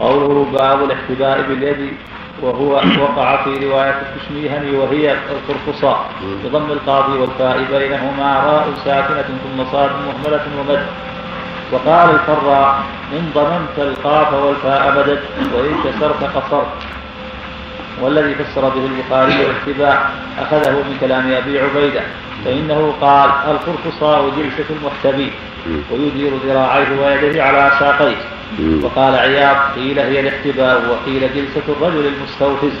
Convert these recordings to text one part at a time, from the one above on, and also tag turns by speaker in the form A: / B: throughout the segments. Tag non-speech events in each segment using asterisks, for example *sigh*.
A: قوله باب الاحتباء باليد وهو وقع في رواية التشميهني وهي القرفصاء بضم القاضي والفاء بينهما راء ساكنة ثم صاد مهملة ومد وقال الفراء إن ضممت القاف والفاء بدت وإن كسرت قصرت والذي فسر به البخاري الاحتباء أخذه من كلام أبي عبيدة فإنه قال القرفصاء جلسة المحتبي ويدير ذراعيه ويديه على ساقيه وقال عياض قيل هي الاحتباء وقيل جلسة الرجل المستوفز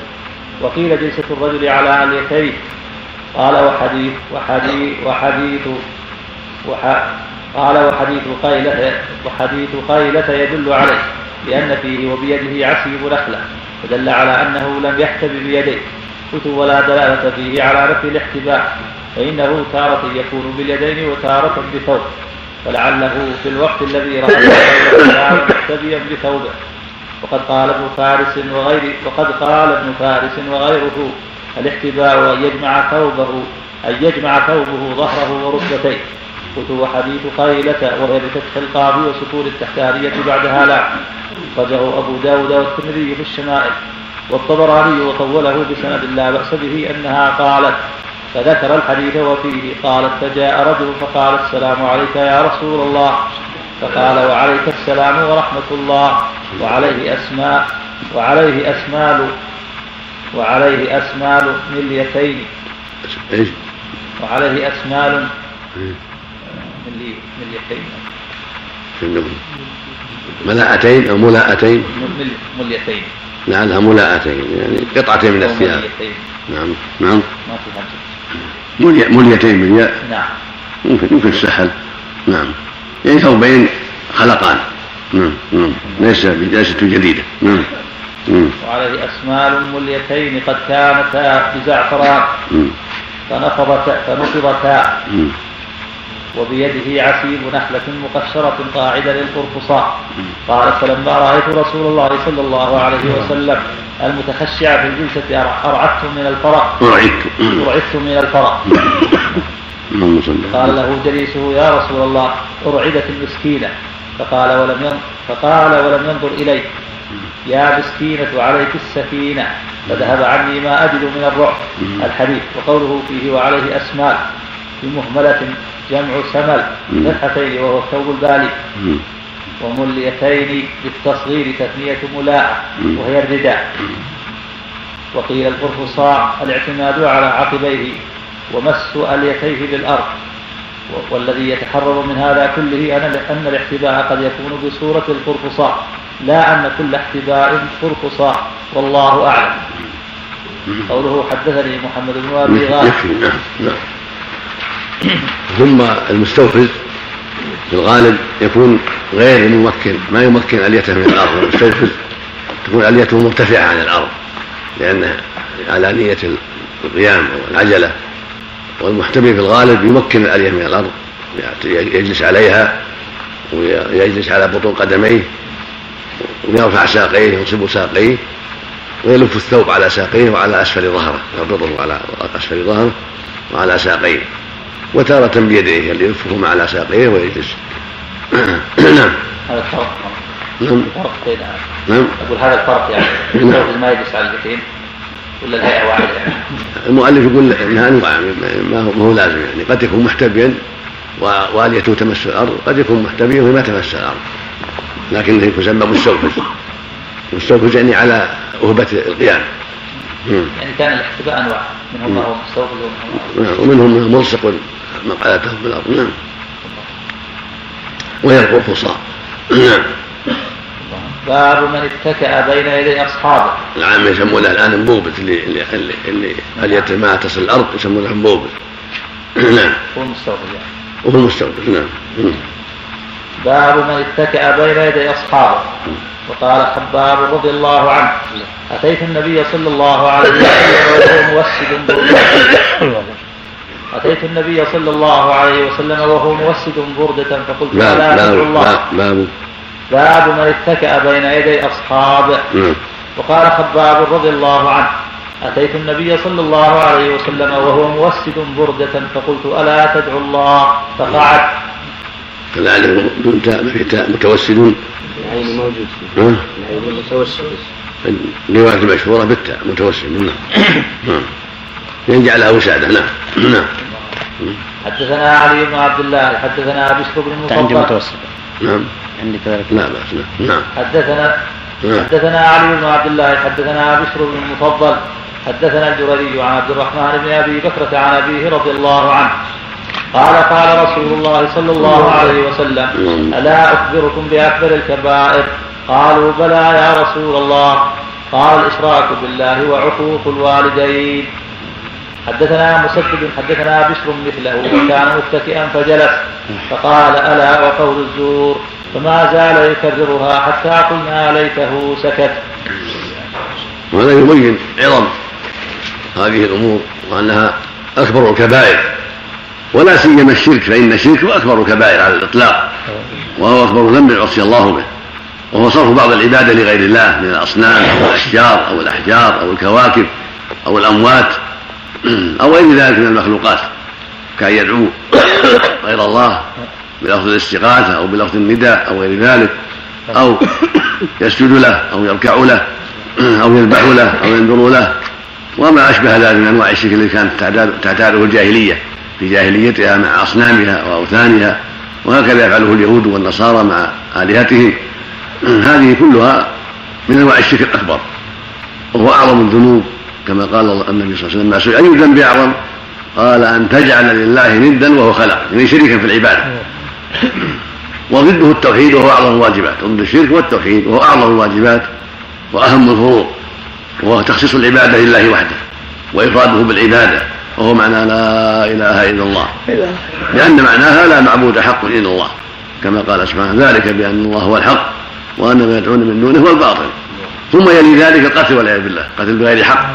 A: وقيل جلسة الرجل على عاليتيه قال وحديث وحديث وحديث وح قال وحديث قيلة وحديث قيلة يدل عليه لأن فيه وبيده عسيب نخلة ودل على أنه لم يحتب بيديه قلت ولا دلالة فيه على نفي الاحتباء فإنه تارة يكون باليدين وتارة بثوب ولعله في الوقت الذي رأى مقتديا بثوبه وقد قال ابن فارس وغير وقد قال ابن فارس وغيره الاحتباء أن يجمع ثوبه أن يجمع ثوبه ظهره وركبتيه قلت وحديث قيلة وهي بفتح القاضي وسكون التحتارية بعدها لا أخرجه أبو داود والترمذي في الشمائل والطبراني وطوله بسند لا بأس به أنها قالت فذكر الحديث وفيه قالت فجاء رجل فقال السلام عليك يا رسول الله فقال وعليك السلام ورحمة الله وعليه أسماء وعليه أسمال وعليه أسمال مليتين إيش؟ وعليه أسمال إيه؟ مليتين
B: ملاءتين أو ملاءتين
A: مليتين
B: لعلها نعم، ملاءتين يعني قطعتين من الثياب نعم نعم ما في مليتين من نعم
A: ممكن
B: ممكن السحل نعم يعني ثوبين خلقان نعم نعم ليس جديدة نعم,
A: نعم. وعليه أسمال مليتين قد كانتا بزعفران نعم. فنفضتا فنفضتا نعم. وبيده عسيب نخلة مقشرة قاعدة للقرفصاء قال فلما رأيت رسول الله صلى الله عليه وسلم المتخشع في الجلسة أرعدت من
B: الفرق أرعدت
A: من الفرق قال له جليسه يا رسول الله أرعدت المسكينة فقال ولم فقال ولم ينظر إلي يا مسكينة عليك السكينة فذهب عني ما أجد من الرعب الحديث وقوله فيه وعليه أسماء بمهملة جمع سمل فتحتين وهو الثوب البالي ومليتين بالتصغير تثنية ملاء وهي الرداء وقيل القرفصاء الاعتماد على عقبيه ومس أليتيه بالأرض والذي يتحرر من هذا كله أن الاحتباء قد يكون بصورة القرفصاء لا أن كل احتباء قرفصاء والله أعلم قوله حدثني محمد بن أبي غالب نعم.
B: *coughs* ثم المستوفز في الغالب يكون غير الممكن ما يمكن أليته من الأرض المستوفز تكون أليته مرتفعة عن الأرض لأنها على نية القيام أو العجلة والمحتمي في الغالب يمكن الألية من الأرض يجلس عليها ويجلس على بطون قدميه ويرفع ساقيه ويصب ساقيه ويلف الثوب على ساقيه وعلى أسفل ظهره يربطه على أسفل ظهره وعلى ساقيه وتارة بيديه اللي يكفهما على ساقيه ويجلس
C: *clears throat* نعم هذا الفرق نعم الفرق بين نعم اقول هذا الفرق يعني نعم. ما يجلس على البيتين ولا الهيئه واحده
B: يعني المؤلف يقول انها انواع ما هو لازم يعني قد يكون محتبيا واليته تمس الارض قد يكون محتبيا وما تمس الارض لكن يسمى مستوفز مستوفز يعني على أهبة القيام
C: يعني كان الاحتباء أنواع
B: منهم ما هو مستوفز ومنهم ما هو نعم. ومنهم مقالته في الارض نعم وهي الحصاة
A: نعم باب من اتكأ بين يدي اصحابه
B: العام يسمونه الان انبوبت اللي اللي اللي اللي ما نعم. تصل الارض يسمونه انبوبت
C: *clears throat* نعم وهو
B: مستوفي وهو نعم
A: باب من اتكأ بين يدي اصحابه وقال حباب رضي الله عنه اتيت النبي صلى الله عليه وسلم وهو موسد *coughs* أتيت النبي صلى الله عليه وسلم وهو موسد بردة فقلت لا لا, لا, الله باب باب من اتكأ بين يدي أصحاب وقال خباب رضي الله عنه أتيت النبي صلى الله عليه وسلم وهو موسد بردة فقلت ألا تدعو الله فقعد
B: كذلك متوسد العين موجود
C: العين متوسد
B: الرواية المشهورة بالتاء متوسد نعم *clears throat* يجعلها وسادة نعم نعم
A: حدثنا علي بن عبد الله حدثنا بشر بن المصطفى عندي متوسط نعم عندي كذلك لا نعم. بأس نعم. نعم حدثنا نعم. حدثنا علي بن عبد الله حدثنا بشر بن المفضل حدثنا الجريري عن عبد الرحمن بن ابي بكرة عن ابيه رضي الله عنه قال قال رسول الله صلى الله عليه وسلم الا اخبركم باكبر الكبائر قالوا بلى يا رسول الله قال الاشراك بالله وعقوق الوالدين حدثنا مسدد حدثنا بشر مثله وكان متكئا فجلس فقال ألا وقول الزور فما زال يكررها حتى قلنا ليته سكت
B: وهذا يبين عظم هذه الأمور وأنها أكبر الكبائر ولا سيما الشرك فإن الشرك هو أكبر الكبائر على الإطلاق وهو أكبر ذنب عصي الله به وهو صرف بعض العبادة لغير الله من الأصنام أو الأشجار أو الأحجار أو الكواكب أو الأموات أو غير ذلك من المخلوقات كأن يدعو غير الله بلفظ الاستغاثة أو بلفظ النداء أو غير ذلك أو يسجد له أو يركع له أو يذبح له أو ينذر له وما أشبه ذلك من أنواع الشرك التي كانت تعتاده الجاهلية في جاهليتها مع أصنامها وأوثانها وهكذا يفعله اليهود والنصارى مع آلهتهم هذه كلها من أنواع الشرك الأكبر وهو أعظم الذنوب كما قال النبي صلى الله عليه وسلم ما سئل أي ذنب أعظم قال أن تجعل لله ندا وهو خلق يعني شريكا في العبادة وضده التوحيد وهو أعظم الواجبات ضد الشرك والتوحيد وهو أعظم الواجبات وأهم الفروض وهو تخصيص العبادة لله وحده وإفراده بالعبادة وهو معنى لا إله إلا الله لأن معناها لا معبود حق إلا الله كما قال سبحانه ذلك بأن الله هو الحق وأن ما يدعون من دونه هو الباطل ثم يلي ذلك القتل والعياذ بالله قتل بغير حق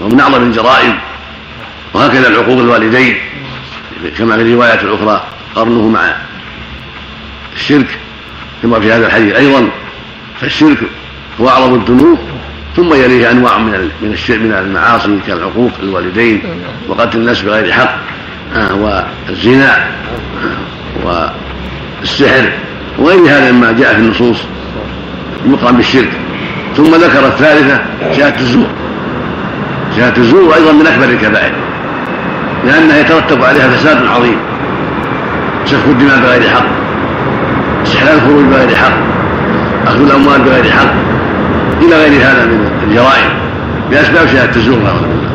B: ومن أعظم الجرائم وهكذا العقوق الوالدين كما في الروايات الأخرى قرنه مع الشرك كما في هذا الحديث أيضا فالشرك هو أعظم الذنوب ثم يليه أنواع من من من المعاصي كالعقوق الوالدين وقتل الناس بغير حق آه، والزنا آه، والسحر وغير هذا مما جاء في النصوص يقرن بالشرك ثم ذكر الثالثة شهادة الزور جهة الزور أيضا من أكبر الكبائر لأنها يترتب عليها فساد عظيم سفك الدماء بغير حق استحلال الخروج بغير حق أخذ الأموال بغير حق إلى غير هذا من الجرائم بأسباب شهادة الزور نعوذ بالله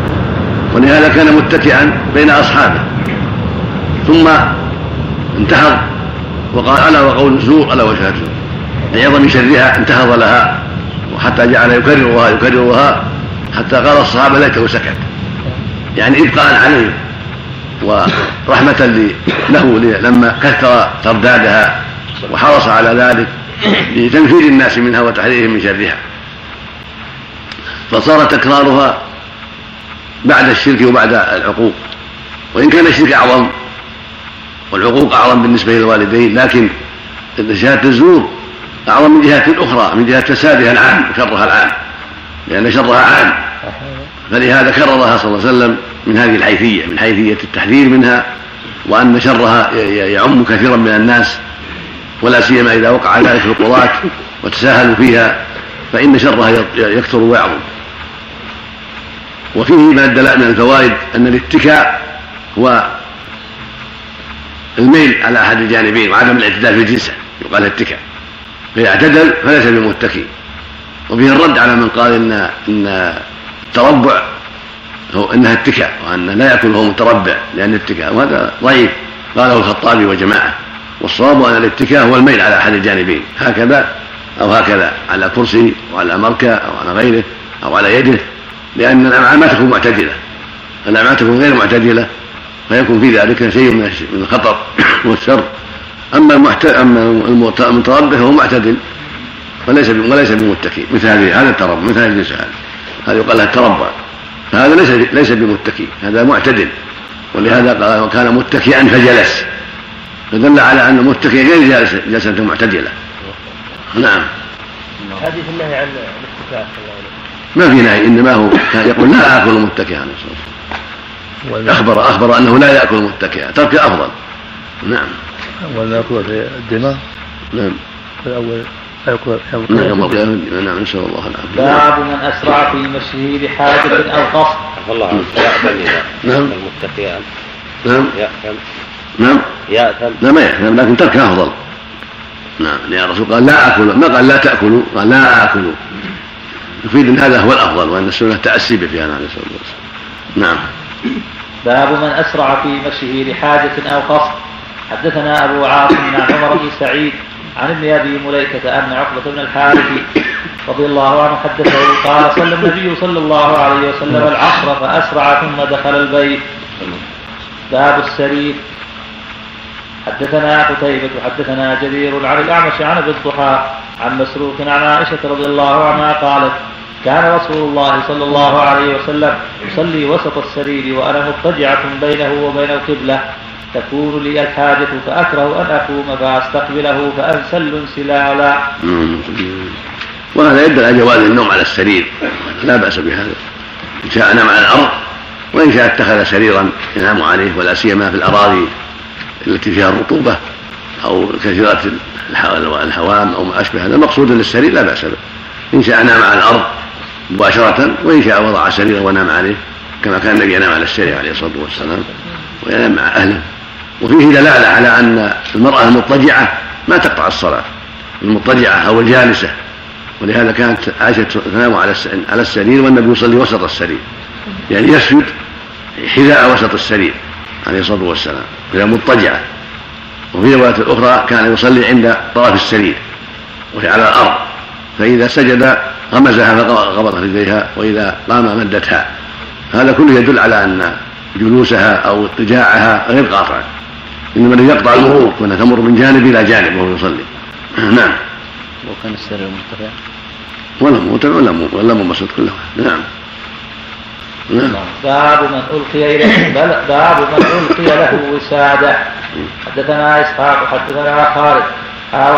B: ولهذا كان متكئا بين أصحابه ثم انتهض وقال ألا وقول زور ألا وشهادة زور لعظم يعني شرها انتهض لها وحتى جعل يكررها يكررها حتى قال الصحابة ليته سكت يعني إبقاء عليه ورحمة له لما كثر تردادها وحرص على ذلك لتنفير الناس منها وتحريرهم من شرها فصار تكرارها بعد الشرك وبعد العقوق وإن كان الشرك أعظم والعقوق أعظم بالنسبة للوالدين لكن جهة الزور أعظم من جهة أخرى من جهة فسادها العام وشرها العام لأن شرها عام فلهذا كررها صلى الله عليه وسلم من هذه الحيثية من حيثية التحذير منها وأن شرها يعم كثيرا من الناس ولا سيما إذا وقع ذلك في القضاة وتساهلوا فيها فإن شرها يكثر ويعظم وفيه ما دل من الفوائد أن الاتكاء هو الميل على أحد الجانبين وعدم الاعتدال في الجنس يقال اتكاء فإذا اعتدل فليس بمتكي وفيه الرد على من قال إن إن التربع هو انها اتكاء وان لا ياكل هو متربع لان اتكاء وهذا ضعيف قاله الخطابي وجماعه والصواب ان الاتكاء هو الميل على احد الجانبين هكذا او هكذا على كرسي وعلى مركى او على غيره او على يده لان الامعاء ما تكون معتدله الامعاء تكون غير معتدله فيكون في ذلك شيء من الخطر *coughs* والشر اما المتربع فهو معتدل وليس وليس بمتكئ مثل هذه هذا التربع مثل هذه هذا هذا يقال له تربى فهذا ليس ليس بمتكي هذا معتدل ولهذا قال وكان متكئا فجلس فدل على ان المتكي غير جالس جلسه معتدله نعم
C: حديث النهي عن
B: الاتكاء ما في نهي انما هو يقول لا اكل متكئا عليه اخبر اخبر انه لا ياكل متكئا ترك افضل
C: نعم ولا في الدماء نعم
B: في الاول نعم نسأل الله العافية
A: باب من أسرع في مشيه بحاجة
C: أو قصد الله عنك يأثم نعم المتقيان نعم يأثم
B: نعم يأثم لا ما يأثم لكن تركه أفضل نعم يا رسول قال لا أكل ما قال لا تأكلوا قال لا أكلوا يفيد أن هذا هو الأفضل وأن السنة تاسي به في هذا عليه الصلاة والسلام نعم
A: باب من أسرع في مشيه لحاجة أو قصد حدثنا أبو عاصم عن عمر بن سعيد عن ابن ابي مليكه ان عقبه بن الحارث رضي الله عنه حدثه قال صلى النبي صلى الله عليه وسلم العصر فاسرع ثم دخل البيت باب السرير حدثنا قتيبة حدثنا جرير عن الأعمش عن أبي الضحى عن مسروق عن عائشة رضي الله عنها قالت كان رسول الله صلى الله عليه وسلم يصلي وسط السرير وأنا مضطجعة بينه وبين القبلة تكون لي الحاجة فأكره أن أقوم فأستقبله فأنسل انسلالا.
B: نعم. وهذا يدل على جواز النوم على السرير لا بأس بهذا إن شاء نام على الأرض وإن شاء اتخذ سريرا ينام عليه ولا سيما في الأراضي التي فيها الرطوبة أو كثيرة الهوام أو ما أشبه هذا مقصود للسرير لا بأس به إن شاء نام على الأرض مباشرة وإن شاء وضع سريرا ونام عليه كما كان النبي ينام على السرير عليه الصلاة والسلام وينام مع أهله وفيه دلالة على أن المرأة المضطجعة ما تقطع الصلاة المضطجعة أو الجالسة ولهذا كانت عائشة تنام على على السرير والنبي يصلي وسط السرير يعني يسجد حذاء وسط السرير عليه الصلاة والسلام إذا مضطجعة وفي رواية أخرى كان يصلي عند طرف السرير وهي على الأرض فإذا سجد غمزها فغبطت رجليها وإذا قام مدتها هذا كله يدل على أن جلوسها أو اضطجاعها غير قاطع انما الذي يقطع المرور كنا تمر من جانب الى جانب وهو يصلي *clears throat* نعم
C: وكان السرير
B: مرتفع ولا مرتفع ولا مو ولا منبسط كلها نعم
A: نعم باب من القي اليه باب من القي له وساده حدثنا اسحاق حدثنا خالد قال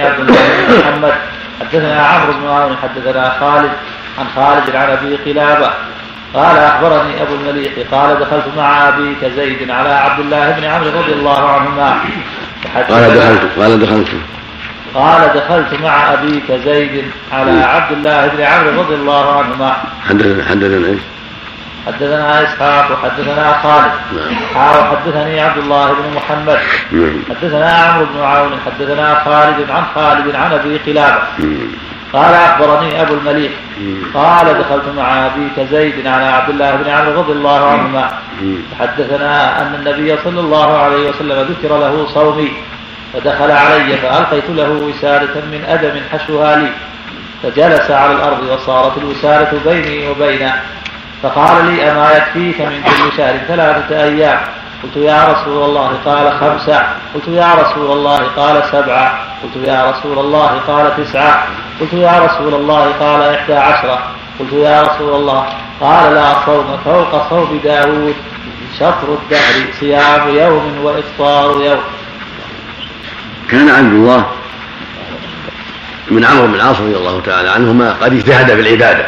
A: عبد الله بن محمد حدثنا عمرو بن عون حدثنا خالد عن خالد عن ابي قلابه قال أخبرني أبو المليح قال دخلت مع أبي كزيد على عبد الله بن عمرو رضي الله عنهما
B: قال دخلت
A: قال دخلت قال دخلت مع أبي كزيد على عبد الله بن عمرو رضي الله عنهما
B: حدثنا حدثنا ايش؟
A: حدثنا اسحاق
B: وحدثنا
A: خالد نعم حدثني عبد الله بن محمد نعم حدثنا عمرو بن عون حدثنا خالد عن خالد عن ابي قلابه قال أخبرني أبو المليح قال دخلت مع أبيك زيد على عبد الله بن عمرو رضي الله عنهما حدثنا أن النبي صلى الله عليه وسلم ذكر له صومي فدخل علي فألقيت له وساله من أدم حشوها لي فجلس على الأرض وصارت الوساله بيني وبينه فقال لي أما يكفيك من كل شهر ثلاثة أيام قلت يا رسول الله قال خمسة قلت يا رسول الله قال سبعة قلت يا رسول الله قال تسعة قلت يا رسول الله قال إحدى عشرة قلت يا رسول الله قال لا صوم فوق صوم داود شطر الدهر صيام يوم وإفطار يوم
B: كان عبد الله من عمرو بن العاص رضي الله تعالى عنهما قد اجتهد في العبادة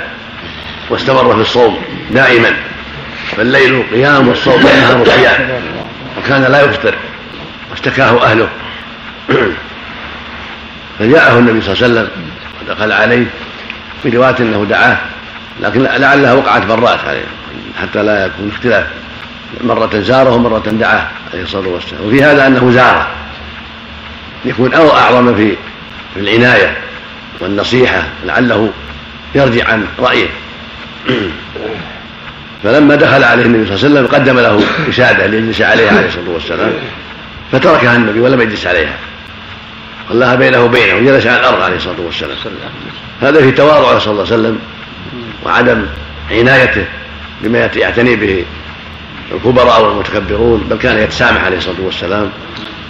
B: واستمر في الصوم دائما فالليل قيام والصوم والنهار صيام وكان لا يفطر واشتكاه أهله *clears throat* فجاءه النبي صلى الله عليه وسلم دخل عليه في رواية أنه دعاه لكن لعلها وقعت مرات عليه حتى لا يكون اختلاف مرة زاره ومرة دعاه عليه الصلاة والسلام وفي هذا أنه زاره يكون أو أعظم في في العناية والنصيحة لعله يرجع عن رأيه *clears throat* فلما دخل عليه النبي صلى الله عليه وسلم قدم له إشادة ليجلس عليها عليه الصلاة والسلام فتركها النبي ولم يجلس عليها خلاها بينه وبينه وجلس على الارض عليه الصلاه والسلام هذا في تواضعه صلى الله عليه وسلم وعدم عنايته بما يعتني به الكبراء والمتكبرون بل كان يتسامح عليه الصلاه والسلام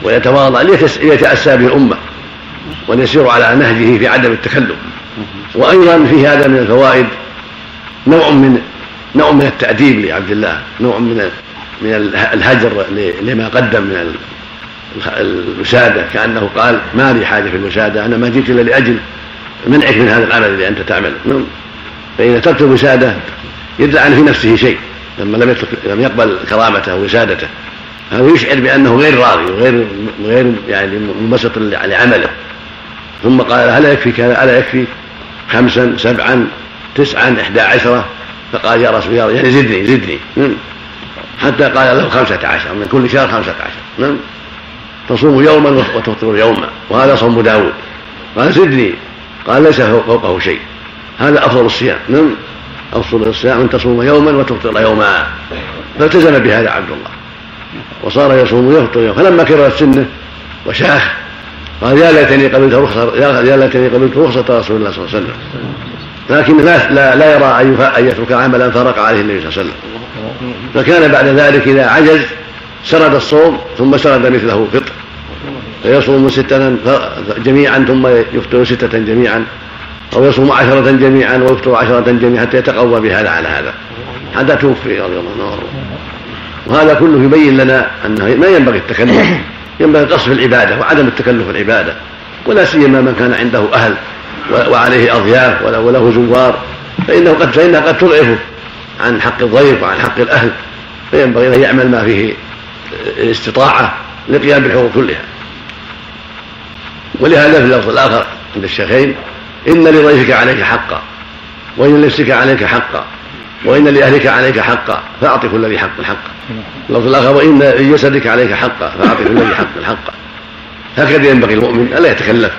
B: ويتواضع ليتاسى به الامه وليسير على نهجه في عدم التكلم وايضا في هذا من الفوائد نوع من نوع من التاديب لعبد الله نوع من من الهجر لما قدم من الوسادة كأنه قال ما لي حاجة في الوسادة أنا ما جئت إلا لأجل منعك من هذا العمل اللي أنت تعمله فإذا ترك الوسادة يدل عنه في نفسه شيء لما لم يترك لم يقبل كرامته وسادته هذا يشعر بأنه غير راضي وغير غير يعني منبسط لعمله ثم قال ألا يكفي كذا ألا يكفي خمسا سبعا تسعا إحدى عشرة فقال يا رسول الله يعني زدني زدني حتى قال له خمسة عشر من كل شهر خمسة عشر تصوم يوما وتفطر يوما وهذا صوم داود قال زدني قال ليس فوقه شيء هذا افضل الصيام من نعم. افضل الصيام ان تصوم يوما وتفطر يوما فالتزم بهذا عبد الله وصار يصوم ويفطر يوما فلما كبرت سنه وشاخ قال يا ليتني قبلت رخصة يا ليتني قبلت رخصة رسول الله صلى الله عليه وسلم لكن لا, لا, يرى أن يترك عملا فرق عليه النبي صلى الله عليه وسلم فكان بعد ذلك إذا عجز سرد الصوم ثم سرد مثله فطر فيصوم ستة جميعا ثم يفطر ستة جميعا أو يصوم عشرة جميعا ويفطر عشرة جميعا حتى يتقوى بهذا على هذا حتى توفي رضي الله عنه وهذا كله يبين لنا أنه ما ينبغي التكلف ينبغي قصف العبادة وعدم التكلف في العبادة ولا سيما من كان عنده أهل وعليه أضياف وله زوار فإنه قد فإنها قد تضعفه عن حق الضيف وعن حق الأهل فينبغي أن يعمل ما فيه الاستطاعة للقيام بالحقوق كلها ولهذا في اللفظ الآخر عند الشيخين إن لضيفك عليك حقا وإن لنفسك عليك حقا وإن لأهلك عليك حقا فأعط كل ذي حق حقا اللفظ الآخر وإن لجسدك عليك حقا فأعط كل ذي حق حقا هكذا ينبغي المؤمن ألا يتكلف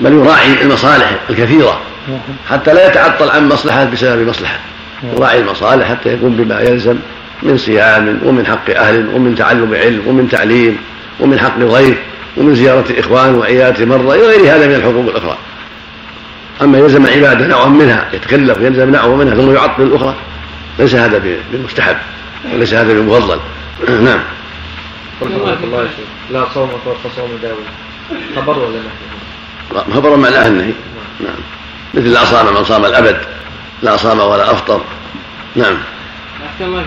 B: بل يراعي المصالح الكثيرة حتى لا يتعطل عن مصلحة بسبب مصلحة يراعي المصالح حتى يقوم بما يلزم من صيام ومن حق أهل ومن تعلم علم ومن تعليم ومن حق ضيف ومن زيارة إخوان وعيادة مرضى إلى غير هذا من الحقوق الأخرى أما يلزم عبادة نوعا منها يتكلف ويلزم نوعا منها ثم يعطل الأخرى ليس هذا بمستحب وليس هذا بمفضل
C: *clears throat*
B: نعم
C: رحمك الله لا صوم كصوم داوود خبر ولا
B: نهي؟ خبر معناه النهي نعم. نعم مثل لا صام من صام الأبد لا صام ولا أفطر نعم احسن الله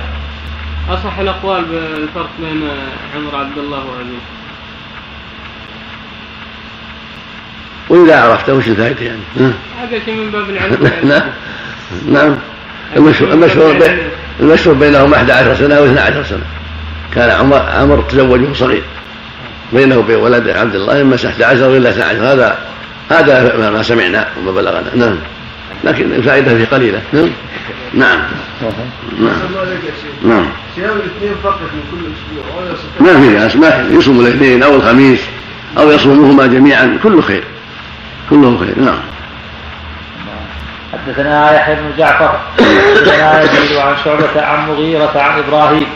B: *coughs* اصح الاقوال بالفرق بين عمر عبد الله وابيه
C: وإذا
B: عرفته وش الفائدة يعني؟
C: هذا شيء من باب
B: العلم *laughs* نعم نعم المشهور المشهور بينهم 11 سنة و 12 سنة كان عمر عمر تزوج وهو صغير بينه وبين ولده عبد الله اما 11 والا 12 هذا هذا ما سمعنا وما بلغنا نعم لكن الفائده فيه قليله نعم نعم
C: نعم صيام الاثنين فقط من كل اسبوع
B: ما في
C: باس ما
B: يصوم الاثنين او الخميس او يصومهما جميعا كله خير كله خير نعم
A: حدثنا يحيى بن جعفر حدثنا يزيد عن شعبة عن مغيرة عن إبراهيم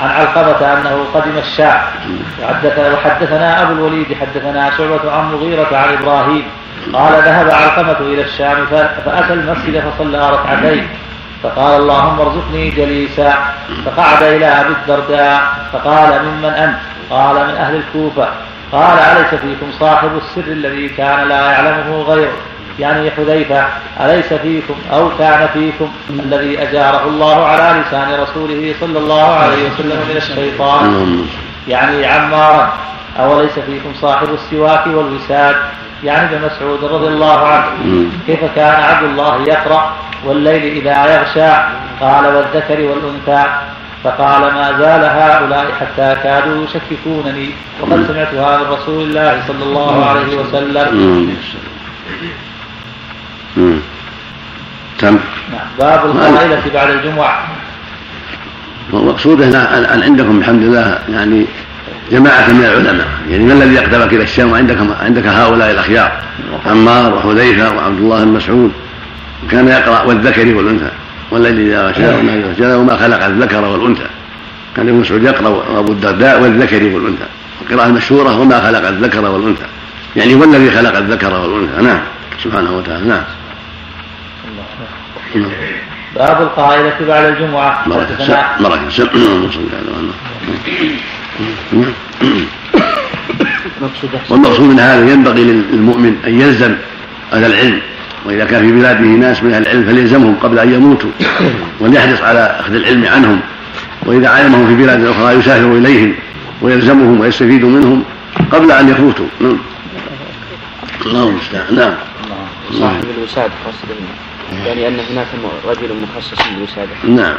A: عن علقمة أنه قدم الشام وحدثنا أبو الوليد حدثنا شعبة عن مغيرة عن إبراهيم قال ذهب علقمة إلى الشام فأتى المسجد فصلى ركعتين فقال اللهم ارزقني جليسا فقعد إلى أبي الدرداء فقال ممن أنت قال من أهل الكوفة قال أليس فيكم صاحب السر الذي كان لا يعلمه غيره يعني حذيفة أليس فيكم أو كان فيكم الذي أجاره الله على لسان رسوله صلى الله عليه وسلم من الشيطان يعني عمارا أوليس فيكم صاحب السواك والوساد يعني ابن مسعود رضي الله عنه كيف كان عبد الله يقرأ والليل إذا يغشى قال والذكر والأنثى فقال ما زال هؤلاء حتى كادوا يشككونني وقد سمعتها من رسول الله صلى الله عليه وسلم نعم باب القائلة بعد الجمعة
B: والمقصود هنا عندكم الحمد لله يعني جماعة من العلماء يعني ما الذي يقدمك إلى الشام وعندك عندك هؤلاء الأخيار عمار وحذيفة وعبد الله بن مسعود وكان يقرأ والذكر والأنثى والذي إذا شاء وما نعم. وما خلق الذكر والأنثى كان ابن مسعود يقرأ وأبو الدرداء والذكر والأنثى القراءة المشهورة وما خلق الذكر والأنثى يعني هو الذي خلق الذكر والأنثى نعم سبحانه وتعالى نعم
A: باب القاعدة بعد الجمعة مرة مرة
B: والمقصود من هذا ينبغي للمؤمن أن يلزم أهل العلم وإذا كان في بلاده ناس من أهل العلم فليلزمهم قبل أن يموتوا وليحرص على أخذ العلم عنهم وإذا علمهم في بلاد أخرى يسافر إليهم ويلزمهم ويستفيد منهم قبل أن يفوتوا نعم الله المستعان
C: نعم صاحب الوسادة قصد يعني أن هناك رجل مخصص للوسادة
B: نعم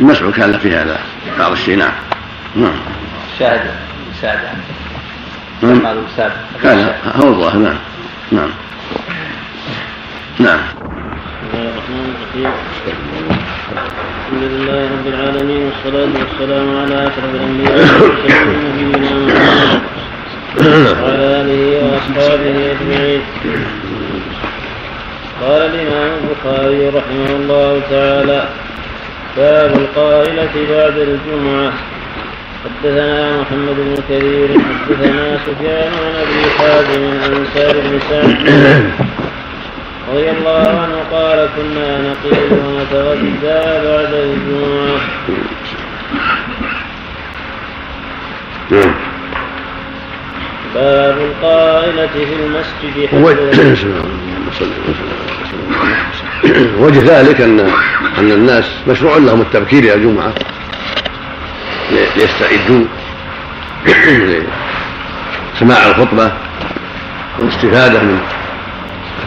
B: المسعود كان في هذا بعض الشيء نعم نعم
C: شاهد شاهد نعم كان
B: هو الله نعم نعم
A: نعم بسم الله الرحمن الرحيم الحمد لله رب العالمين والصلاة والسلام على أشرف الأنبياء والمرسلين وعلى آله وأصحابه أجمعين قال الإمام البخاري رحمه الله تعالى باب القائلة بعد الجمعة حدثنا محمد بن كثير حدثنا سفيان عن ابي حازم عن سعد بن رضي الله عنه قال كنا نقيل ونتغدى بعد الجمعة باب القائلة في المسجد
B: حدثنا *clears throat* *clears throat* وجه ذلك ان ان الناس مشروع لهم التبكير الى الجمعه ليستعدوا *clears throat* لسماع الخطبه والاستفاده من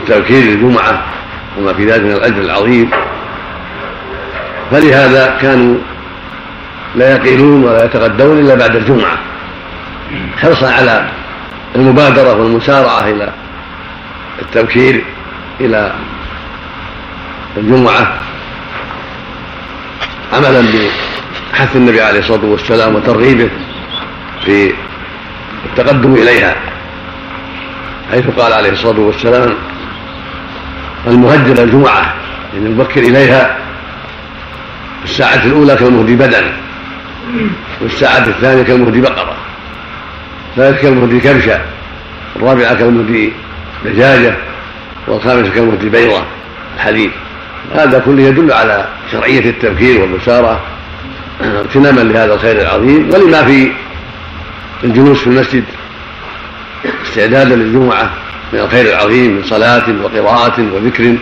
B: التبكير للجمعه وما في ذلك من الاجر العظيم فلهذا كانوا لا يقيلون ولا يتغدون الا بعد الجمعه حرصا على المبادره والمسارعه الى التبكير الى الجمعة عملا بحث النبي عليه الصلاة والسلام وترغيبه في التقدم إليها حيث قال عليه الصلاة والسلام المهجر الجمعة إن يعني المبكر إليها في الساعة الأولى كالمهدي بدن والساعة الثانية كالمهدي بقرة الثالثة كالمهدي كبشة الرابعة كالمهدي دجاجة والخامسة كالمهدي بيضة الحديث هذا كله يدل على شرعية التبكير والبشارة اغتناما لهذا الخير العظيم ولما في الجلوس في المسجد استعدادا للجمعة من الخير العظيم من صلاة وقراءة وذكر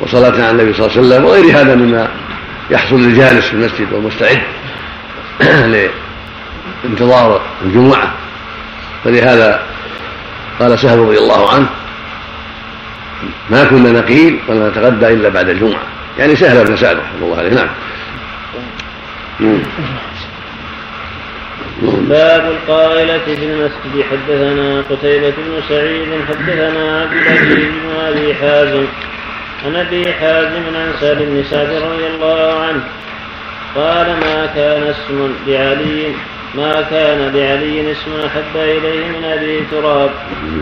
B: وصلاة على النبي صلى الله عليه وسلم وغير هذا مما يحصل للجالس في المسجد والمستعد *clears throat* لانتظار الجمعة فلهذا قال سهل رضي الله عنه ما كنا نقيل ولا نتغدى الا بعد الجمعه يعني سهل بن سعد رحمه الله عليه نعم. نعم
A: باب القائلة في المسجد حدثنا قتيبة بن سعيد حدثنا عبد العزيز بن أبي حازم عن أبي حازم عن سعد بن سعد رضي الله عنه قال ما كان اسم لعلي ما كان لعلي اسم أحب إليه من أبي تراب نعم.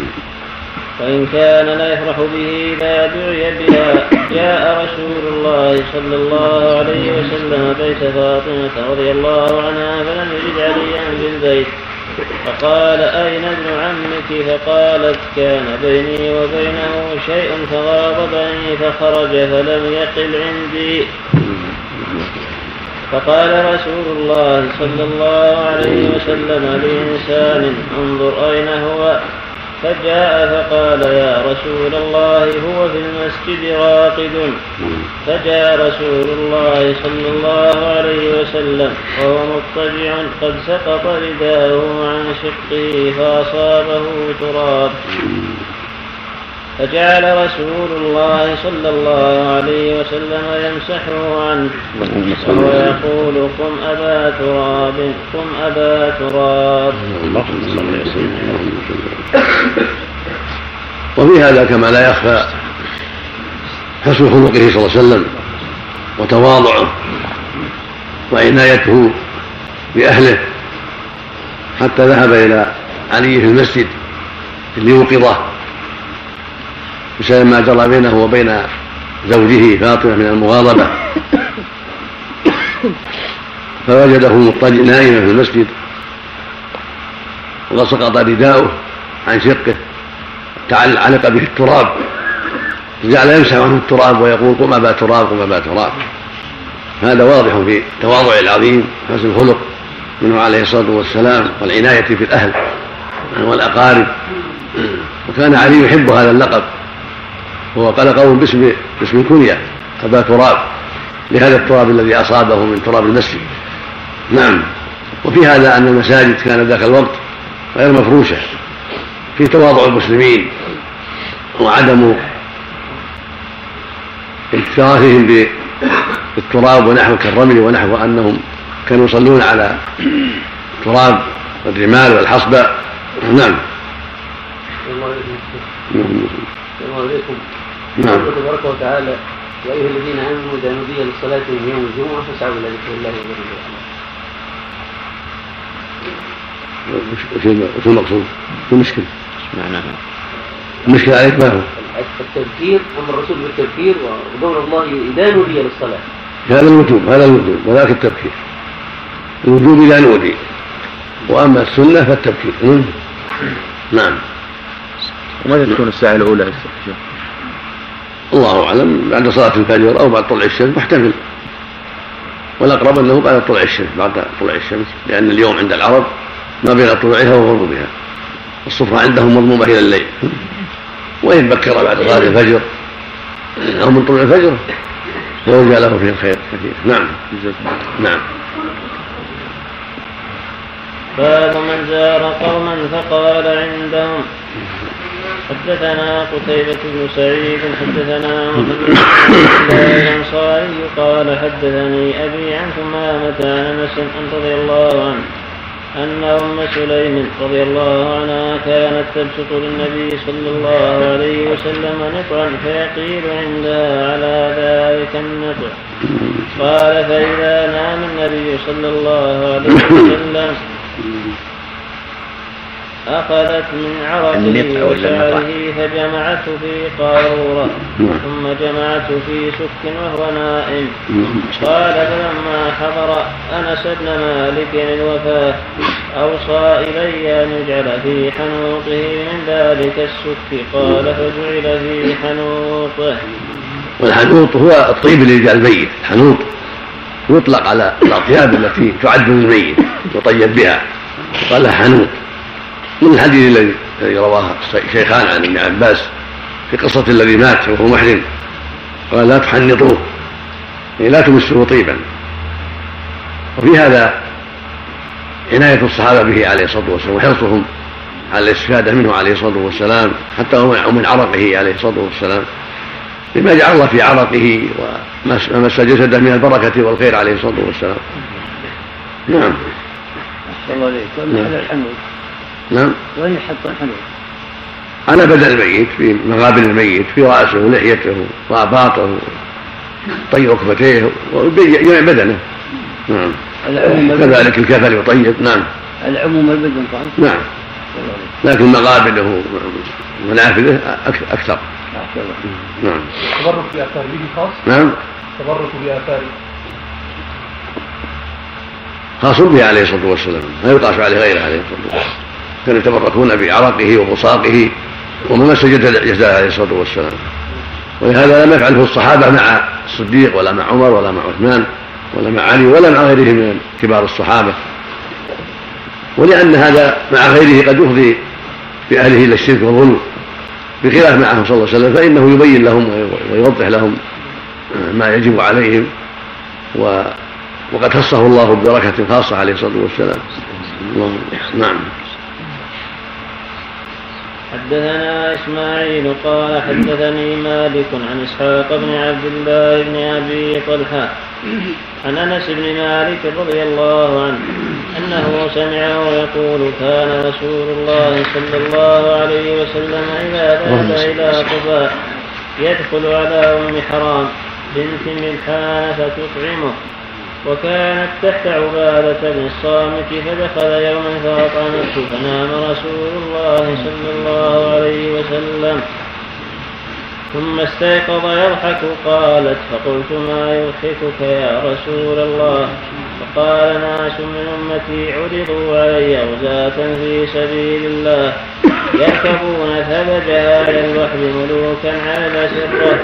A: فإن كان لا يفرح به إذا دعي بها جاء رسول الله صلى الله عليه وسلم بيت فاطمة رضي الله عنها فلم يجد عليا بالبيت فقال أين ابن عمك فقالت كان بيني وبينه شيء فغاضبني فخرج فلم يقل عندي فقال رسول الله صلى الله عليه وسلم لإنسان انظر أين هو فجاء فقال يا رسول الله هو في المسجد راقد نعم. فجاء رسول الله صلى الله عليه وسلم وهو مضطجع قد سقط رداءه عن شقه فأصابه تراب نعم. فجعل رسول الله صلى الله عليه وسلم يمسحه عنه وهو يقول قم أبا تراب قم أبا تراب
B: وفي هذا كما لا يخفى حسن خلقه صلى الله عليه وسلم وتواضعه وعنايته بأهله حتى ذهب إلى علي في المسجد ليوقظه بسبب ما جرى بينه وبين زوجه فاطمة من المغاضبة فوجده مضطجع نائما في المسجد وسقط رداؤه عن شقه علق به التراب جعل يمسح عنه التراب ويقول قم أبا تراب قم أبا تراب هذا واضح في التواضع العظيم حسن الخلق منه عليه الصلاة والسلام والعناية في الأهل والأقارب وكان علي يحب هذا اللقب هو قال قوم باسم باسم كنية أبا تراب لهذا التراب الذي أصابه من تراب المسجد نعم وفي هذا أن المساجد كانت ذاك الوقت غير مفروشة في تواضع المسلمين وعدم اكتراثهم بالتراب ونحو كالرمل ونحو أنهم كانوا يصلون على التراب والرمال والحصبة نعم
C: الله عليكم نعم. نعم يقول تبارك وتعالى يا ايها الذين امنوا اذا نودي للصلاه من يوم الجمعه فاسعوا الى ذكر الله
B: وذكر وش
C: المقصود؟
B: شو المشكله؟ معناها المشكله عليك ما هو؟
C: التذكير امر الرسول بالتذكير ودور الله اذا نودي للصلاه هذا
B: الوجوب هذا الوجوب وذاك التبكير الوجوب اذا نودي واما السنه فالتبكير نعم
C: وماذا تكون الساعه الاولى يا
B: الله اعلم بعد صلاه الفجر او بعد طلع الشمس محتمل والاقرب انه بعد طلوع الشمس بعد طلوع الشمس لان اليوم عند العرب ما بين طلوعها وغروبها الصفرة عندهم مضمومة إلى الليل وإن بكر بعد صلاة الفجر أو من طلوع الفجر فوجد له فيه الخير كثير نعم نعم
A: باب من زار قوما فقال عندهم حدثنا قتيبة بن سعيد حدثنا محمد بن الأنصاري قال حدثني أبي عن ثمامة عن أنس رضي الله عنه أن أم سليم رضي الله عنها كانت تبسط للنبي صلى الله عليه وسلم نطرا فيقيل عندها على ذلك النطع قال فإذا نام النبي صلى الله عليه وسلم أخذت من عرقه وشعره فجمعته في قارورة نعم. ثم جمعته في سك وهو نائم نعم. قال فلما حضر أنس بن مالك الوفاة أوصى إلي أن يجعل في حنوطه من ذلك السك قال فجعل في حنوطه
B: والحنوط هو الطيب اللي يجعل الميت حنوط يطلق على الأطياب التي تعد للميت وطيب بها قال حنوط من الحديث الذي الذي رواه شيخان عن ابن عباس في قصة الذي مات وهو محرم قال لا تحنطوه يعني لا تمسوه طيبا وفي هذا عناية الصحابة به عليه الصلاة والسلام وحرصهم على الاستفادة منه عليه الصلاة والسلام حتى ومن عرقه عليه الصلاة والسلام لما جعل الله في عرقه ومس جسده من البركة والخير عليه الصلاة والسلام
C: نعم الله إليك نعم. نعم وين يحط الحليب؟
B: على بدن الميت في مقابل الميت في راسه ولحيته واباطه طي ركبتيه ويبين بدنه نعم كذلك الكفل يطيب نعم
C: العموم البدن طيب
B: نعم لكن مقابله منافذه اكثر نعم تبرك باثار به خاص نعم
C: تبرك باثاره
B: خاص به عليه الصلاه والسلام لا يقاس عليه غيره عليه الصلاه والسلام كانوا يتبركون بعرقه وبصاقه وما سجد عليه الصلاه والسلام ولهذا لم يفعله الصحابه مع الصديق ولا مع عمر ولا مع عثمان ولا مع علي ولا مع غيره من كبار الصحابه ولان هذا مع غيره قد يفضي باهله الى الشرك والظلم بخلاف معه صلى الله عليه وسلم فانه يبين لهم ويوضح لهم ما يجب عليهم و وقد خصه الله ببركه خاصه عليه الصلاه والسلام نعم
A: حدثنا إسماعيل قال حدثني مالك عن إسحاق بن عبد الله بن أبي طلحة عن أنس بن مالك رضي الله عنه أنه سمعه يقول كان رسول الله صلى الله عليه وسلم إذا ذهب إلى قباء يدخل على أم حرام بنت ملحان فتطعمه وكانت تحت عبادة بن الصامت فدخل يوما فأطعمته فنام رسول الله صلى الله عليه وسلم ثم استيقظ يضحك قالت فقلت ما يضحكك يا رسول الله فقال ناس من أمتي عرضوا علي غزاة في سبيل الله يركبون ثبت على الوحي ملوكا على الأسرة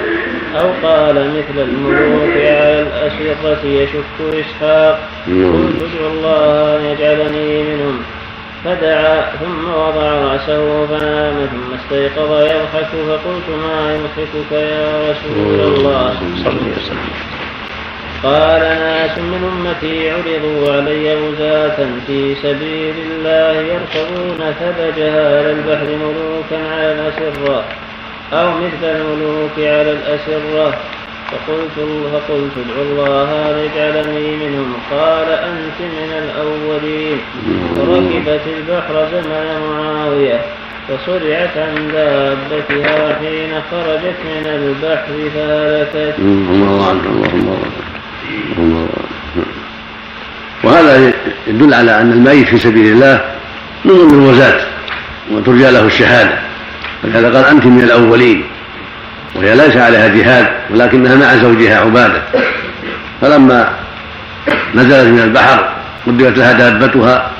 A: أو قال مثل الملوك على الأسرة يشك إسحاق نعم. قلت ادعو الله أن يجعلني منهم فدعا ثم وضع رأسه فنام ثم استيقظ يضحك فقلت ما يضحكك يا رسول الله صلى الله عليه وسلم قال ناس من أمتي عرضوا علي غزاة في سبيل الله يركبون ثبجها على البحر ملوكا على الأسرة أو مثل الملوك على الأسرة فقلت فقلت ادعو الله أن يجعلني منهم قال أنت من الأولين ركبت البحر زمن معاوية فصرعت عن دابتها حين خرجت من البحر
B: فهلكت. الله اللهم وهذا يدل على أن الميت في سبيل الله من ضمن وترجى له الشهادة ولهذا قال أنت من الأولين وهي ليس عليها جهاد ولكنها مع زوجها عبادة فلما نزلت من البحر قدمت لها دابتها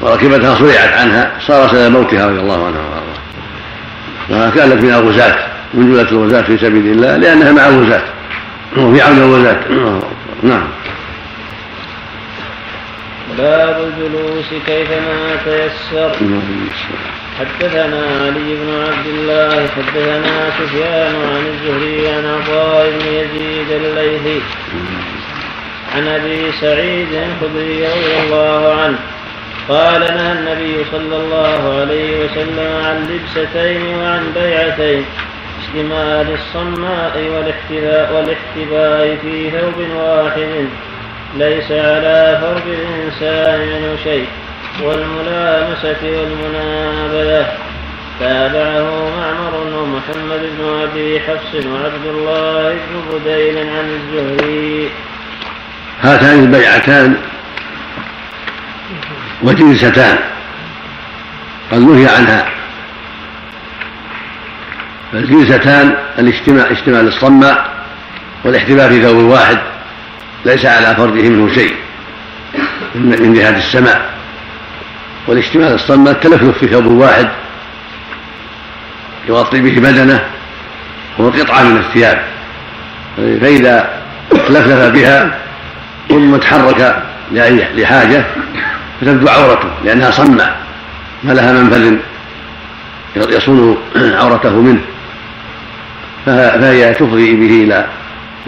B: وركبتها صرعت عنها صار سبب موتها رضي الله عنها وارضاها وكانت من الغزاة من جملة الغزاة في سبيل الله لأنها مع الغزاة وفي عون الغزاة نعم
A: باب الجلوس كيفما تيسر نعم، حدثنا علي بن عبد الله حدثنا سفيان عن الزهري عن عطاء بن يزيد الليثي عن ابي سعيد الخدري رضي الله عنه قال نهى النبي صلى الله عليه وسلم عن لبستين وعن بيعتين الاشتمال الصماء والاحتباء في ثوب واحد ليس على فرد الإنسان منه شيء والملامسة والمنابذة تابعه معمر ومحمد بن أبي حفص وعبد الله بن بديل عن الزهري
B: هاتان البيعتان وجنستان قد نهي عنها فالجلستان الاجتماع اجتماع الصماء والاحتباء في ثوب واحد ليس على فرده منه شيء من جهة السماء والاجتماع الصماء التلفلف في ثوب واحد يغطي به بدنه هو قطعة من الثياب فإذا تلفلف بها ثم تحرك لحاجة فتبدو عورته لأنها صمة ما لها منفذ يصون عورته منه فهي تفضي به إلى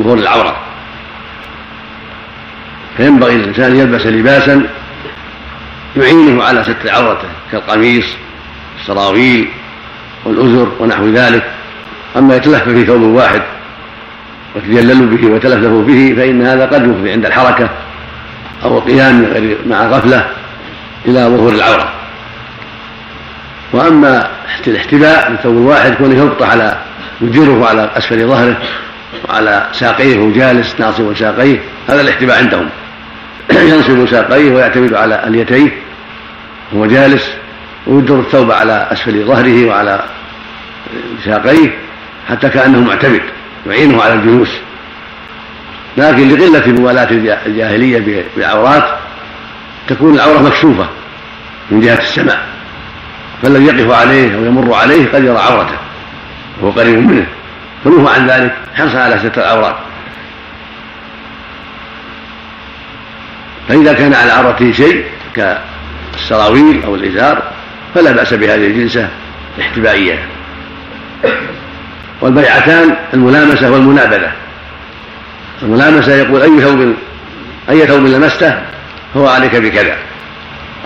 B: ظهور العورة فينبغي للإنسان أن يلبس لباسا يعينه على ستر عورته كالقميص السراويل والأزر ونحو ذلك أما يتلهف في ثوب واحد وتجلل به ويتلهف به فإن هذا قد يفضي عند الحركة أو القيام مع غفلة إلى ظهور العورة وأما الاحتباء بثوب واحد كونه يبطح على يديره على اسفل ظهره وعلى ساقيه جالس ناصب ساقيه هذا الاحتباء عندهم *clears throat* ينصب ساقيه ويعتمد على اليتيه وهو جالس ويدر الثوب على اسفل ظهره وعلى ساقيه حتى كانه معتمد يعينه على الجلوس لكن لقله موالاه الجاهليه بالعورات تكون العوره مكشوفه من جهه السماء فالذي يقف عليه او يمر عليه قد يرى عورته وهو قريب منه فنوه عن ذلك حرصا على ستر العورات فإذا كان على عورته شيء كالسراويل أو الإزار فلا بأس بهذه الجنسة احتبائية والبيعتان الملامسة والمنابذة الملامسة يقول أي ثوب أي ثوب لمسته هو عليك بكذا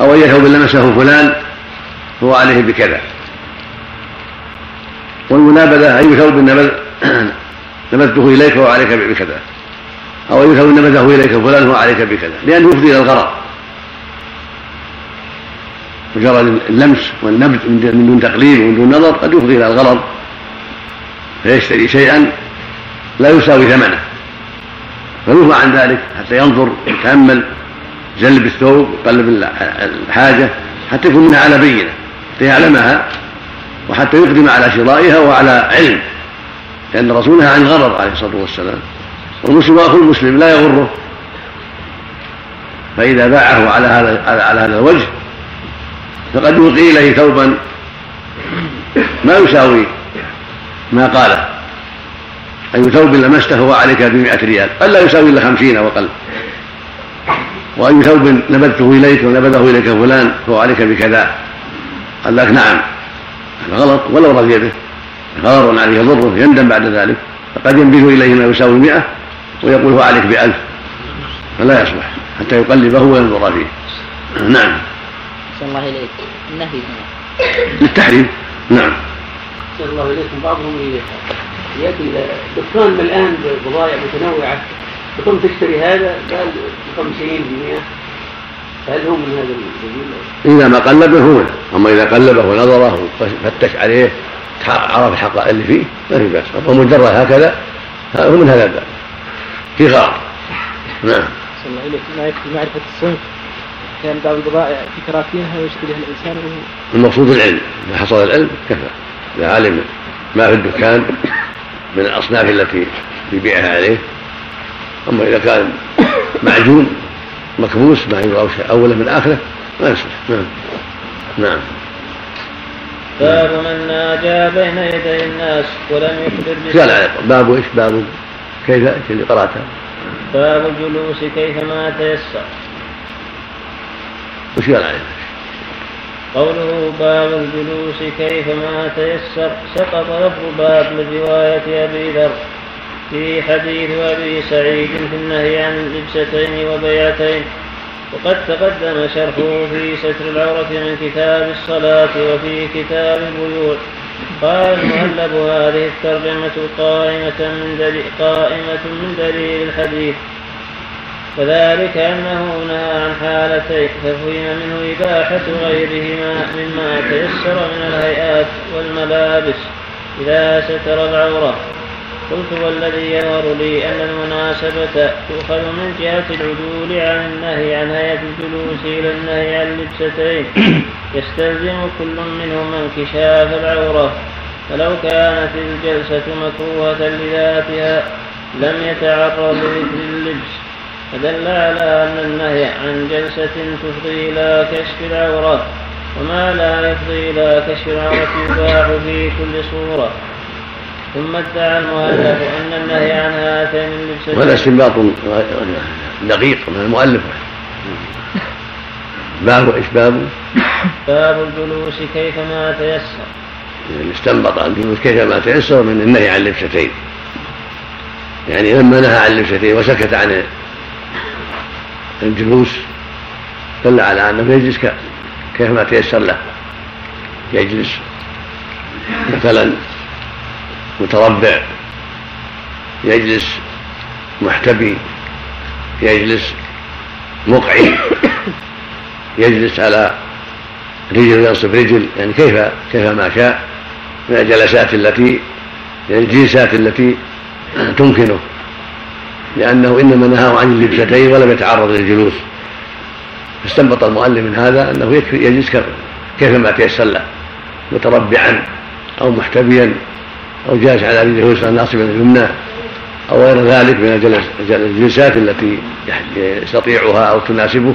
B: أو أي ثوب لمسه فلان هو عليه بكذا والمنابذة أي ثوب نبذ نبذته إليك وعليك بكذا أو أي ثوب نبذه إليك فلان وعليك بكذا لأنه يفضي إلى الغرض مجرد اللمس والنبذ من دون تقليب ومن دون نظر قد يفضي إلى الغرض فيشتري شيئا لا يساوي ثمنه فيرفع عن ذلك حتى ينظر يتأمل جلب الثوب يقلب الحاجة حتى يكون منها على بينة حتى يعلمها وحتى يقدم على شرائها وعلى علم لأن رسولها عن غرر عليه الصلاة والسلام والمسلم أخو المسلم لا يغره فإذا باعه على هذا على هذا الوجه فقد يلقي إليه ثوبا ما يساوي ما قاله أي ثوب لمسته هو عليك بمئة ريال قد لا يساوي إلا خمسين أقل وأي ثوب نبذته إليك ونبذه إليك فلان فهو عليك بكذا قال لك نعم غلط ولو رضي به غرر عليه يضره يندم بعد ذلك فقد ينبذ اليه ما يساوي المئة ويقول عليك بألف فلا يصلح حتى يقلبه وينظر فيه نعم
C: صلى الله إليك النهي هنا
B: للتحريم نعم صلى الله إليكم بعضهم يأتي دكان الآن بضائع متنوعة تقوم تشتري هذا قال 50 ب 100 هل هو من هذا الزميل؟ إذا ما قلبه هو أما إذا قلبه ونظره وفتش عليه عرف الحقائق اللي فيه ما في بأس هو مجرد هكذا هو من هذا الباب في
C: غار نعم الله معرفة الصنف كان بعض البضائع في كراتينها ويشتريها الإنسان و...
B: المقصود العلم إذا حصل العلم كفى إذا علم ما في الدكان من الأصناف التي يبيعها عليه أما إذا كان معجون مكبوس ما يقع اوله من اخره ما يصلح نعم نعم
A: باب من ناجى بين يدي الناس ولم يخبر
B: قال
A: باب
B: ايش باب
A: كيف
B: اللي
A: قراته باب الجلوس كيفما تيسر
B: وش قال عليه
A: قوله باب الجلوس كيفما تيسر سقط لفظ باب من روايه ابي ذر في حديث أبي سعيد في النهي عن اللبستين وبياتين وقد تقدم شرحه في ستر العورة من كتاب الصلاة وفي كتاب البيوع قال المؤلف هذه الترجمة قائمة من دليل قائمة من دليل الحديث وذلك أنه نهى عن حالتين ففهم منه إباحة غيرهما مما تيسر من الهيئات والملابس إذا ستر العورة قلت والذي يظهر لي أن المناسبة تؤخذ من جهة العدول عن النهي عن هيئة الجلوس إلى النهي عن لبستين *coughs* يستلزم كل منهما انكشاف العورة فلو كانت الجلسة مكروهة لذاتها لم يتعرض لذكر اللبس فدل على أن النهي عن جلسة تفضي إلى كشف العورة وما لا يفضي إلى كشف العورة يباح في كل صورة ثم ادعى المؤلف ان
B: النهي عن هاتين المجتمعين
A: وهذا استنباط
B: دقيق من المؤلف باب ايش باب؟
A: باب الجلوس كيفما تيسر
B: استنبط الجلوس كيفما تيسر من النهي عن اللبستين يعني لما نهى عن اللبستين وسكت عن الجلوس دل على انه يجلس كيفما تيسر له يجلس مثلا متربع يجلس محتبي يجلس مقعي يجلس على رجل ينصب رجل يعني كيف كيف ما شاء من الجلسات التي يعني الجلسات التي تمكنه لأنه إنما نهاه عن اللبستين ولم يتعرض للجلوس استنبط المؤلف من هذا أنه يجلس يجلس كيفما تيسر له متربعا أو محتبيا أو جالس على رجله اليسرى ناصبا اليمنى أو غير ذلك من الجلسات التي يستطيعها أو تناسبه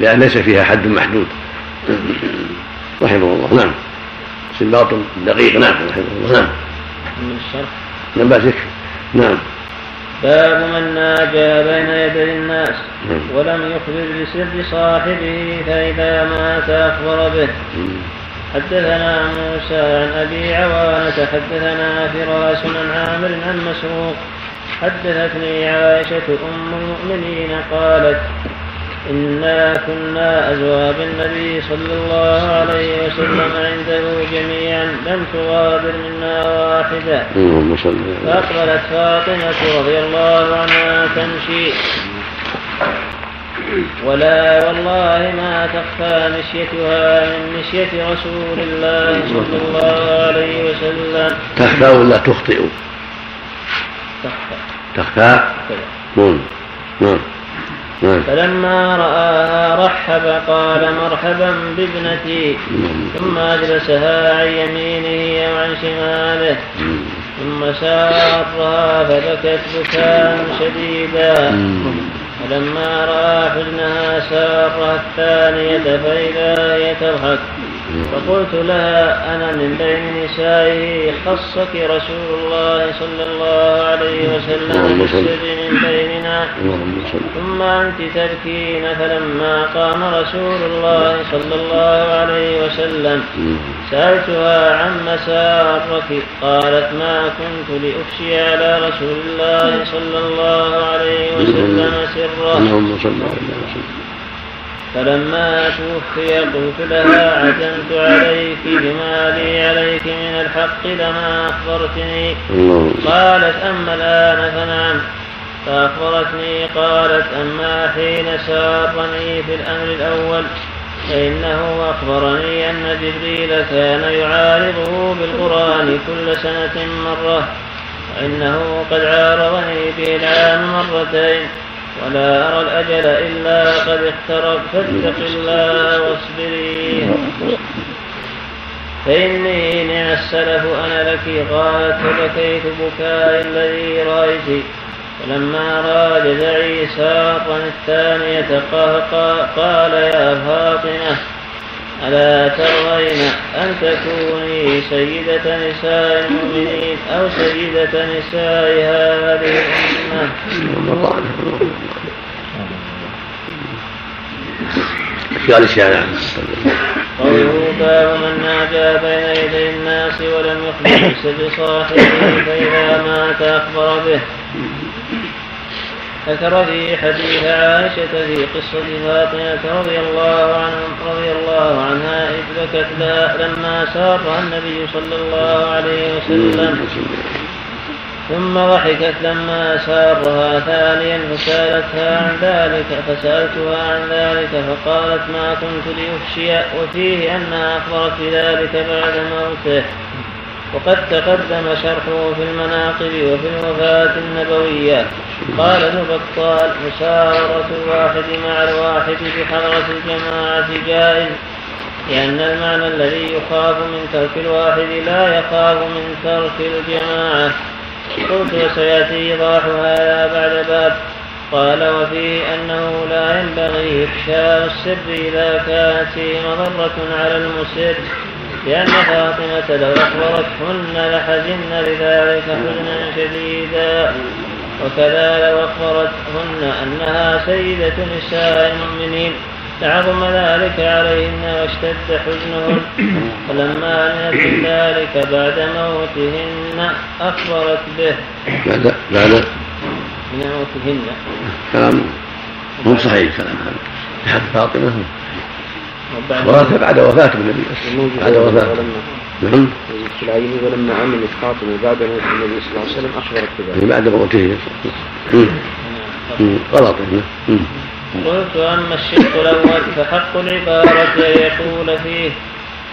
B: لأن ليس فيها حد محدود رحمه الله نعم سباط دقيق نعم رحمه الله نعم من الشرح
A: نعم يكفي
B: نعم
A: باب من ناجى بين يدي الناس نعم. ولم يخبر بسر صاحبه فإذا مات أخبر به نعم. حدثنا موسى عن أبي عوانة حدثنا فراس عن عامر عن مسروق حدثتني عائشة أم المؤمنين قالت إنا كنا أزواج النبي صلى الله عليه وسلم عنده جميعا لم تغادر منا واحدة أيوة، فأقبلت فاطمة رضي الله عنها تمشي ولا والله ما تخفى مشيتها من مشية رسول الله صلى الله عليه وسلم تخفى
B: ولا تخطئ تخفى تخفى نعم. نعم نعم
A: فلما رآها رحب قال مرحبا بابنتي نعم. ثم أجلسها عن يمينه وعن شماله نعم. ثم سارها فبكت بكاء شديدا فلما رأى حزنها سارها الثانية فإذا هي تضحك فقلت لها أنا من بين نسائه خصك رسول الله صلى الله عليه وسلم بالسر من بيننا ثم أنت تبكين فلما قام رسول الله صلى الله عليه وسلم سألتها عن مسارك قالت ما كنت لأفشي على رسول الله صلى الله عليه وسلم
B: سره
A: فلما توفي قلت لها عزمت عليك بما لي عليك من الحق لما أخبرتني قالت أما الآن فنعم فأخبرتني قالت أما حين شاطني في الأمر الأول فإنه أخبرني أن جبريل كان يعارضه بالقرآن كل سنة مرة وإنه قد عارضني به العام مرتين ولا أرى الأجل إلا قد اقترب فاتق الله واصبري فإني نعى السلف أنا لك قالت فبكيت بكاء الذي رأيت فلما رأى جزعي ساقا الثانية قال يا فاطمة ألا ترضين أن تكوني سيدة نساء المؤمنين أو سيدة نساء هذه الأمة يعني. قوله باب من ناجى بين يدي الناس ولم يخبر بصاحبه فإذا مات أخبر به ذكر في حديث عائشة في قصة فاطمة رضي الله عنها رضي الله عنها إذ بكت لها لما سارها النبي صلى الله عليه وسلم ثم ضحكت لما سارها ثانيا فسالتها عن ذلك فسألتها عن ذلك فقالت ما كنت لأفشي وفيه أنها أخبرت بذلك بعد موته وقد تقدم شرحه في المناقب وفي الوفاة النبوية قال ابن بطال مسارة الواحد مع الواحد بحضرة الجماعة جائز لأن المعنى الذي يخاف من ترك الواحد لا يخاف من ترك الجماعة قلت وسيأتي إيضاح هذا بعد باب قال وفيه أنه لا ينبغي إفشاء السر إذا كانت مضرة على المسر لأن فاطمة لو أخبرتهن لحزن بذلك حزنا شديدا وكذا لو أخبرتهن أنها سيدة نساء المؤمنين لعظم ذلك عليهن واشتد حزنهن فلما علمت ذلك بعد موتهن أخبرت به
B: بعد بعد
C: من موتهن
B: كلام مو صحيح كلام هذا لحد فاطمة ورث بعد وفاة النبي بعد وفاة نعم العين ولما
C: عملت فاطمة بعد موت النبي صلى الله عليه وسلم نعم. نعم. نعم. أخبرت بذلك
B: بعد موته
A: غلط قلت أما الشق الأول فحق العبارة أن يقول فيه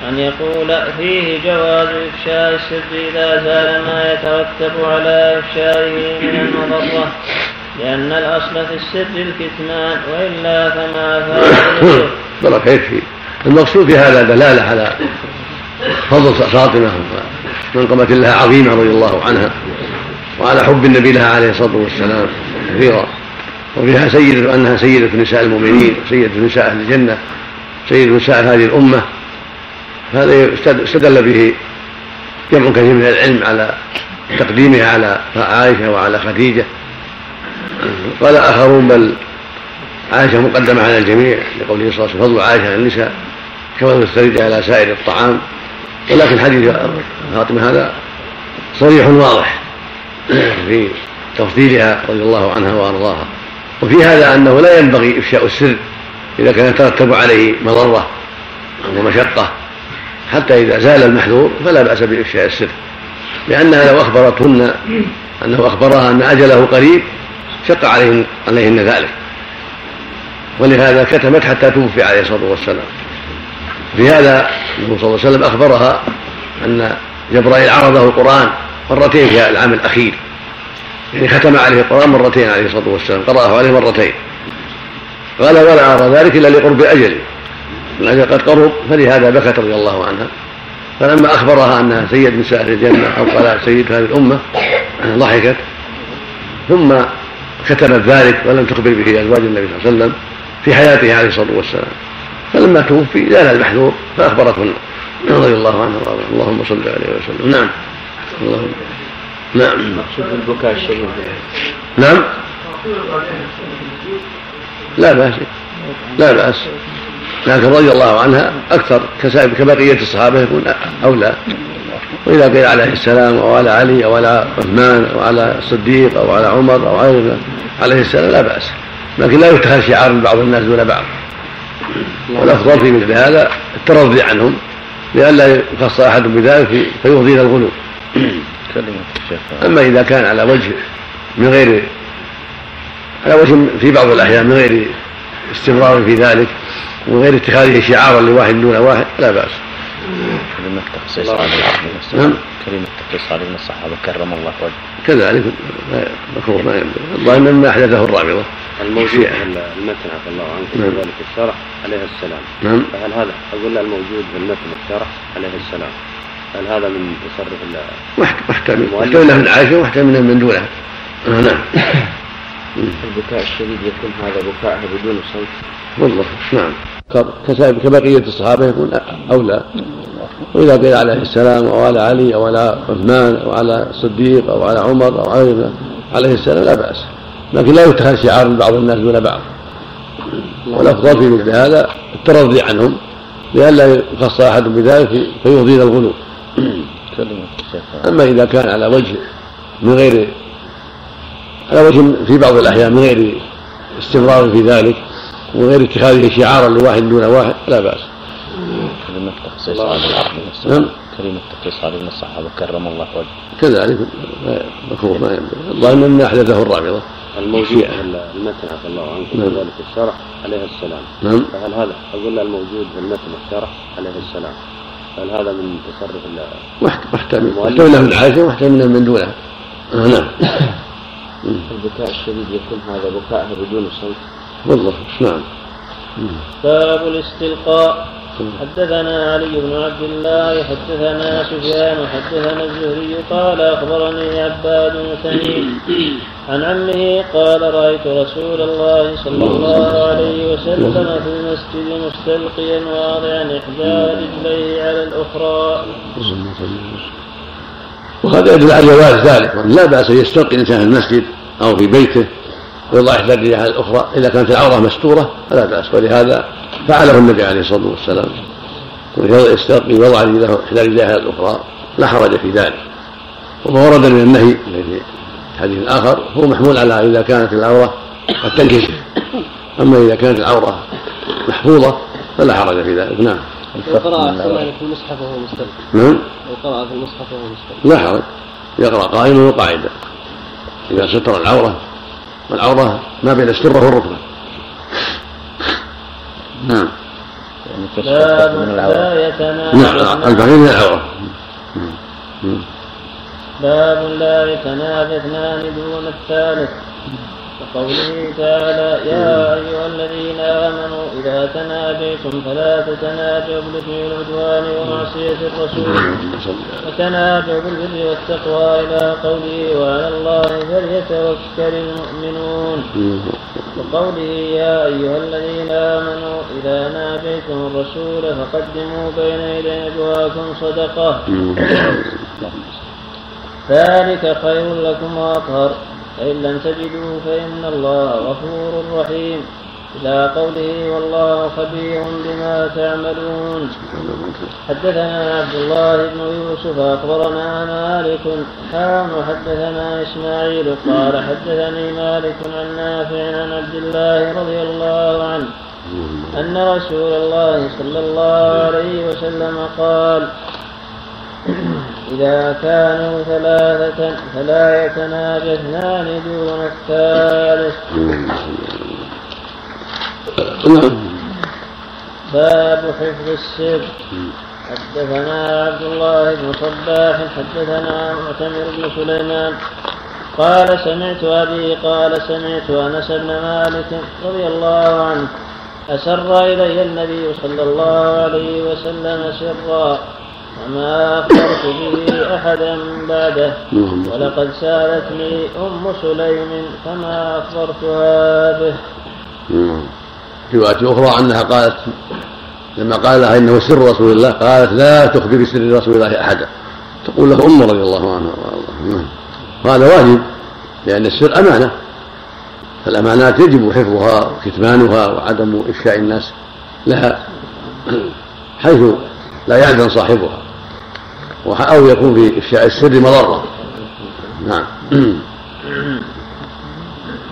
A: أن يقول فيه جواز إفشاء السر إذا زال ما يترتب على إفشائه من المضرة لأن الأصل في السر الكتمان وإلا فما فعل بارك يكفي
B: المقصود في هذا دلالة على فضل فاطمة ومنقبة لها عظيمة رضي الله عنها وعلى حب النبي لها عليه الصلاة والسلام كثيرا وفيها سيدة أنها سيدة نساء المؤمنين سيدة نساء أهل الجنة سيدة نساء هذه الأمة هذا استدل به جمع كثير من العلم على تقديمها على عائشة وعلى خديجة قال آخرون بل عائشة مقدمة على الجميع لقوله صلى الله عليه وسلم فضل عائشة على النساء كما تسترد على سائر الطعام ولكن حديث فاطمة هذا صريح واضح *clears throat* في تفضيلها رضي الله عنها وأرضاها وفي هذا أنه لا ينبغي إفشاء السر إذا كان يترتب عليه مضرة ومشقة حتى إذا زال المحذور فلا بأس بإفشاء السر لأنها لو أخبرتهن أنه أخبرها أن أجله قريب شق عليهن عليهن ذلك ولهذا كتمت حتى توفي عليه الصلاه والسلام في هذا النبي صلى الله عليه وسلم اخبرها ان جبرائيل عرضه القران مرتين في العام الاخير يعني ختم عليه القران مرتين عليه الصلاه والسلام قراه عليه مرتين قال ولا ارى ذلك الا لقرب اجله الاجل قد قرب فلهذا بكت رضي الله عنها فلما اخبرها انها سيد نساء الجنه او قال سيد هذه الامه ضحكت ثم كتمت ذلك ولم تخبر به ازواج النبي صلى الله عليه وسلم في حياته عليه الصلاه والسلام فلما توفي زال المحذور فاخبرتهن رضي الله عنه وارضاه اللهم صل عليه وسلم نعم اللهم
C: نعم مقصود البكاء الشديد
B: نعم لا بأس لا بأس لكن رضي الله عنها أكثر كبقية الصحابة يكون أولى وإذا قيل عليه السلام أو على علي أو على عثمان أو على الصديق أو على عمر أو غيره عليه السلام لا بأس لكن لا يتخذ شعار من بعض الناس دون بعض والأفضل في مثل هذا الترضي عنهم لئلا يخص أحد بذلك فيفضي إلى الغلو أما إذا كان على وجه من غير على وجه في بعض الأحيان من غير استمرار في ذلك ومن غير اتخاذه شعارا لواحد دون واحد لا بأس
C: كلمة تقصيص علي نعم كلمة التخصيص علي من الصحابة كرم الله
B: وجهه كذلك مكروه ما ينبغي الظاهر ما أحدثه الرابطة
C: الموجود في المتن عفى الله عنك كذلك نعم. الشرح عليه السلام نعم فهل هذا أقول الموجود في المتن الشرح عليه السلام هل هذا من تصرف
B: محتمل محتمل من عائشة ومحتمل من دونها نعم *coughs*
C: البكاء الشديد يكون هذا بكاءها بدون صوت والله نعم
B: كبقية الصحابة يكون أولى وإذا قيل عليه السلام أو على علي أو على عثمان أو على الصديق أو على عمر أو على عليه السلام لا بأس لكن لا يتخذ شعار من بعض الناس دون بعض والأفضل في مثل هذا الترضي عنهم لئلا يخص أحد بذلك فيفضي الغلو أما إذا كان على وجه من غير على وجه في بعض الأحيان من غير استمرار في ذلك ومن غير اتخاذه شعارا لواحد دون واحد لا بأس
C: كلمة تخصيص علي نعم كلمة تخصيص علي بن الصحابة كرم الله
B: وجهه كذلك مكروه ما ينبغي الظاهر أن أحدثه الرافضة
C: الموجود المتن عفى الله عنك نعم. ذلك الشرح عليه السلام نعم فهل هذا أقول الموجود في المتن الشرح عليه السلام هل هذا من تصرف
B: محتمل محتمل من الحاشية ومحتمل من دونه نعم *coughs*
C: البكاء الشديد يكون هذا بكاءها بدون صوت
B: والله نعم
A: باب الاستلقاء نعم. حدثنا علي بن عبد الله حدثنا سفيان حدثنا الزهري قال اخبرني عباد بن عن عمه قال رايت رسول الله صلى الله عليه وسلم في المسجد مستلقيا واضعا احدى رجليه على الاخرى
B: وهذا يدل على جواز ذلك لا باس ان يستلقي الانسان في المسجد او في بيته ويضع احدى الرياح الاخرى اذا كانت العوره مستوره فلا باس ولهذا فعله النبي عليه الصلاه والسلام يستلقي ويضع احدى الرياح الاخرى لا حرج في ذلك وما ورد من النهي في حديث اخر هو محمول على اذا كانت العوره قد تنكشف اما اذا كانت العوره محفوظه فلا حرج في ذلك نعم قرأ نعم. في المصحف وهو مستلقي نعم لو في
C: المصحف وهو مستلقي لا حرج
B: يقرأ قائما وقاعدا إذا ستر العورة والعورة ما بين السرة والركبة نعم.
A: يعني نعم،, نعم باب لا يتنازع
B: نعم من العورة
A: باب لا يتنافى اثنان دون الثالث وقوله تعالى يا أيها الذين آمنوا إذا تناجيتم فلا تتناجوا بالإثم والعدوان ومعصية الرسول وتناجوا بالبر والتقوى إلى قوله وعلى الله فليتوكل المؤمنون وقوله يا أيها الذين آمنوا إذا ناجيتم الرسول فقدموا بين يدي نجواكم صدقة ذلك خير لكم وأطهر فإن لم تجدوا فإن الله غفور رحيم إلى قوله والله خبير بما تعملون حدثنا عبد الله بن يوسف أخبرنا مالك حام حدثنا إسماعيل قال حدثني مالك عن نافع عن عبد الله رضي الله عنه أن رسول الله صلى الله عليه وسلم قال إذا كانوا ثلاثة فلا يتناجى اثنان دون الثالث نعم. باب حفظ السر حدثنا عبد الله بن صباح حدثنا معتمر بن سليمان قال سمعت أبي قال سمعت أنس بن مالك رضي الله عنه أسر إلي النبي صلى الله عليه وسلم سرا وما أخبرت به أحدا بعده نعم. ولقد سألتني أم سليم فما أخبرتها به في نعم. رواية
B: أخرى أنها قالت لما قال لها إنه سر رسول الله قالت لا تخبر سر رسول الله أحدا تقول له أم رضي الله عنها وارضاها نعم. وهذا واجب لأن السر أمانة فالأمانات يجب حفظها وكتمانها وعدم إفشاء الناس لها حيث لا يأذن صاحبها أو يكون في إفشاء السر مضرة نعم *clears throat*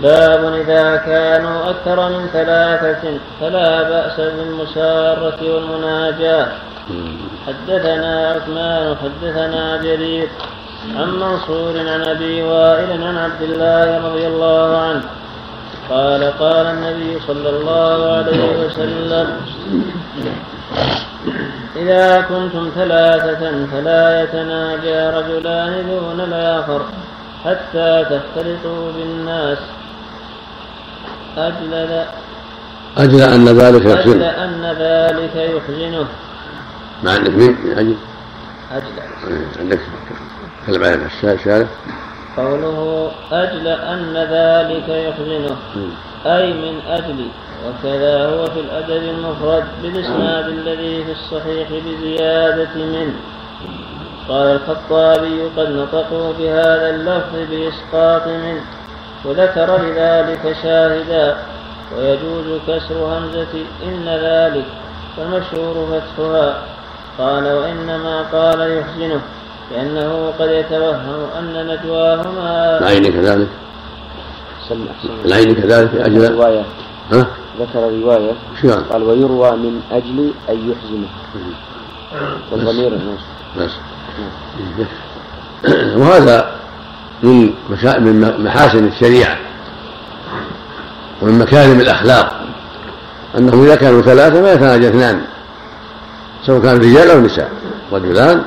A: باب إذا كانوا أكثر من ثلاثة فلا بأس بالمسارة والمناجاة حدثنا عثمان حدثنا جرير عن منصور عن أبي وائل عن عبد الله رضي الله عنه قال قال النبي صلى الله عليه وسلم *clears throat* إذا كنتم ثلاثة فلا يتناجى رجلان دون الآخر حتى تختلطوا بالناس
B: أجل أجل أن ذلك
A: يحزنه أجل أن ذلك يحزنه
B: ما عندك من
A: أجل أجل عندك تكلم عن الشارع قوله أجل أن ذلك يحزنه أي من أجل وكذا هو في الأدب المفرد بالإسناد الذي في الصحيح بزيادة منه قال الخطابي قد نطقوا بهذا اللفظ بإسقاط منه وذكر لذلك شاهدا ويجوز كسر همزة إن ذلك والمشهور فتحها قال وإنما قال يحزنه لأنه قد يتوهم أن نجواهما
B: العين كذلك العين كذلك أجل
C: ها؟ ذكر رواية نعم. قال ويروى من أجل أن يحزنه والضمير بس نعم. نعم.
B: وهذا من من محاسن الشريعة ومن مكارم الأخلاق أنه إذا كانوا ثلاثة ما يتناجى اثنان سواء كان رجال أو نساء رجلان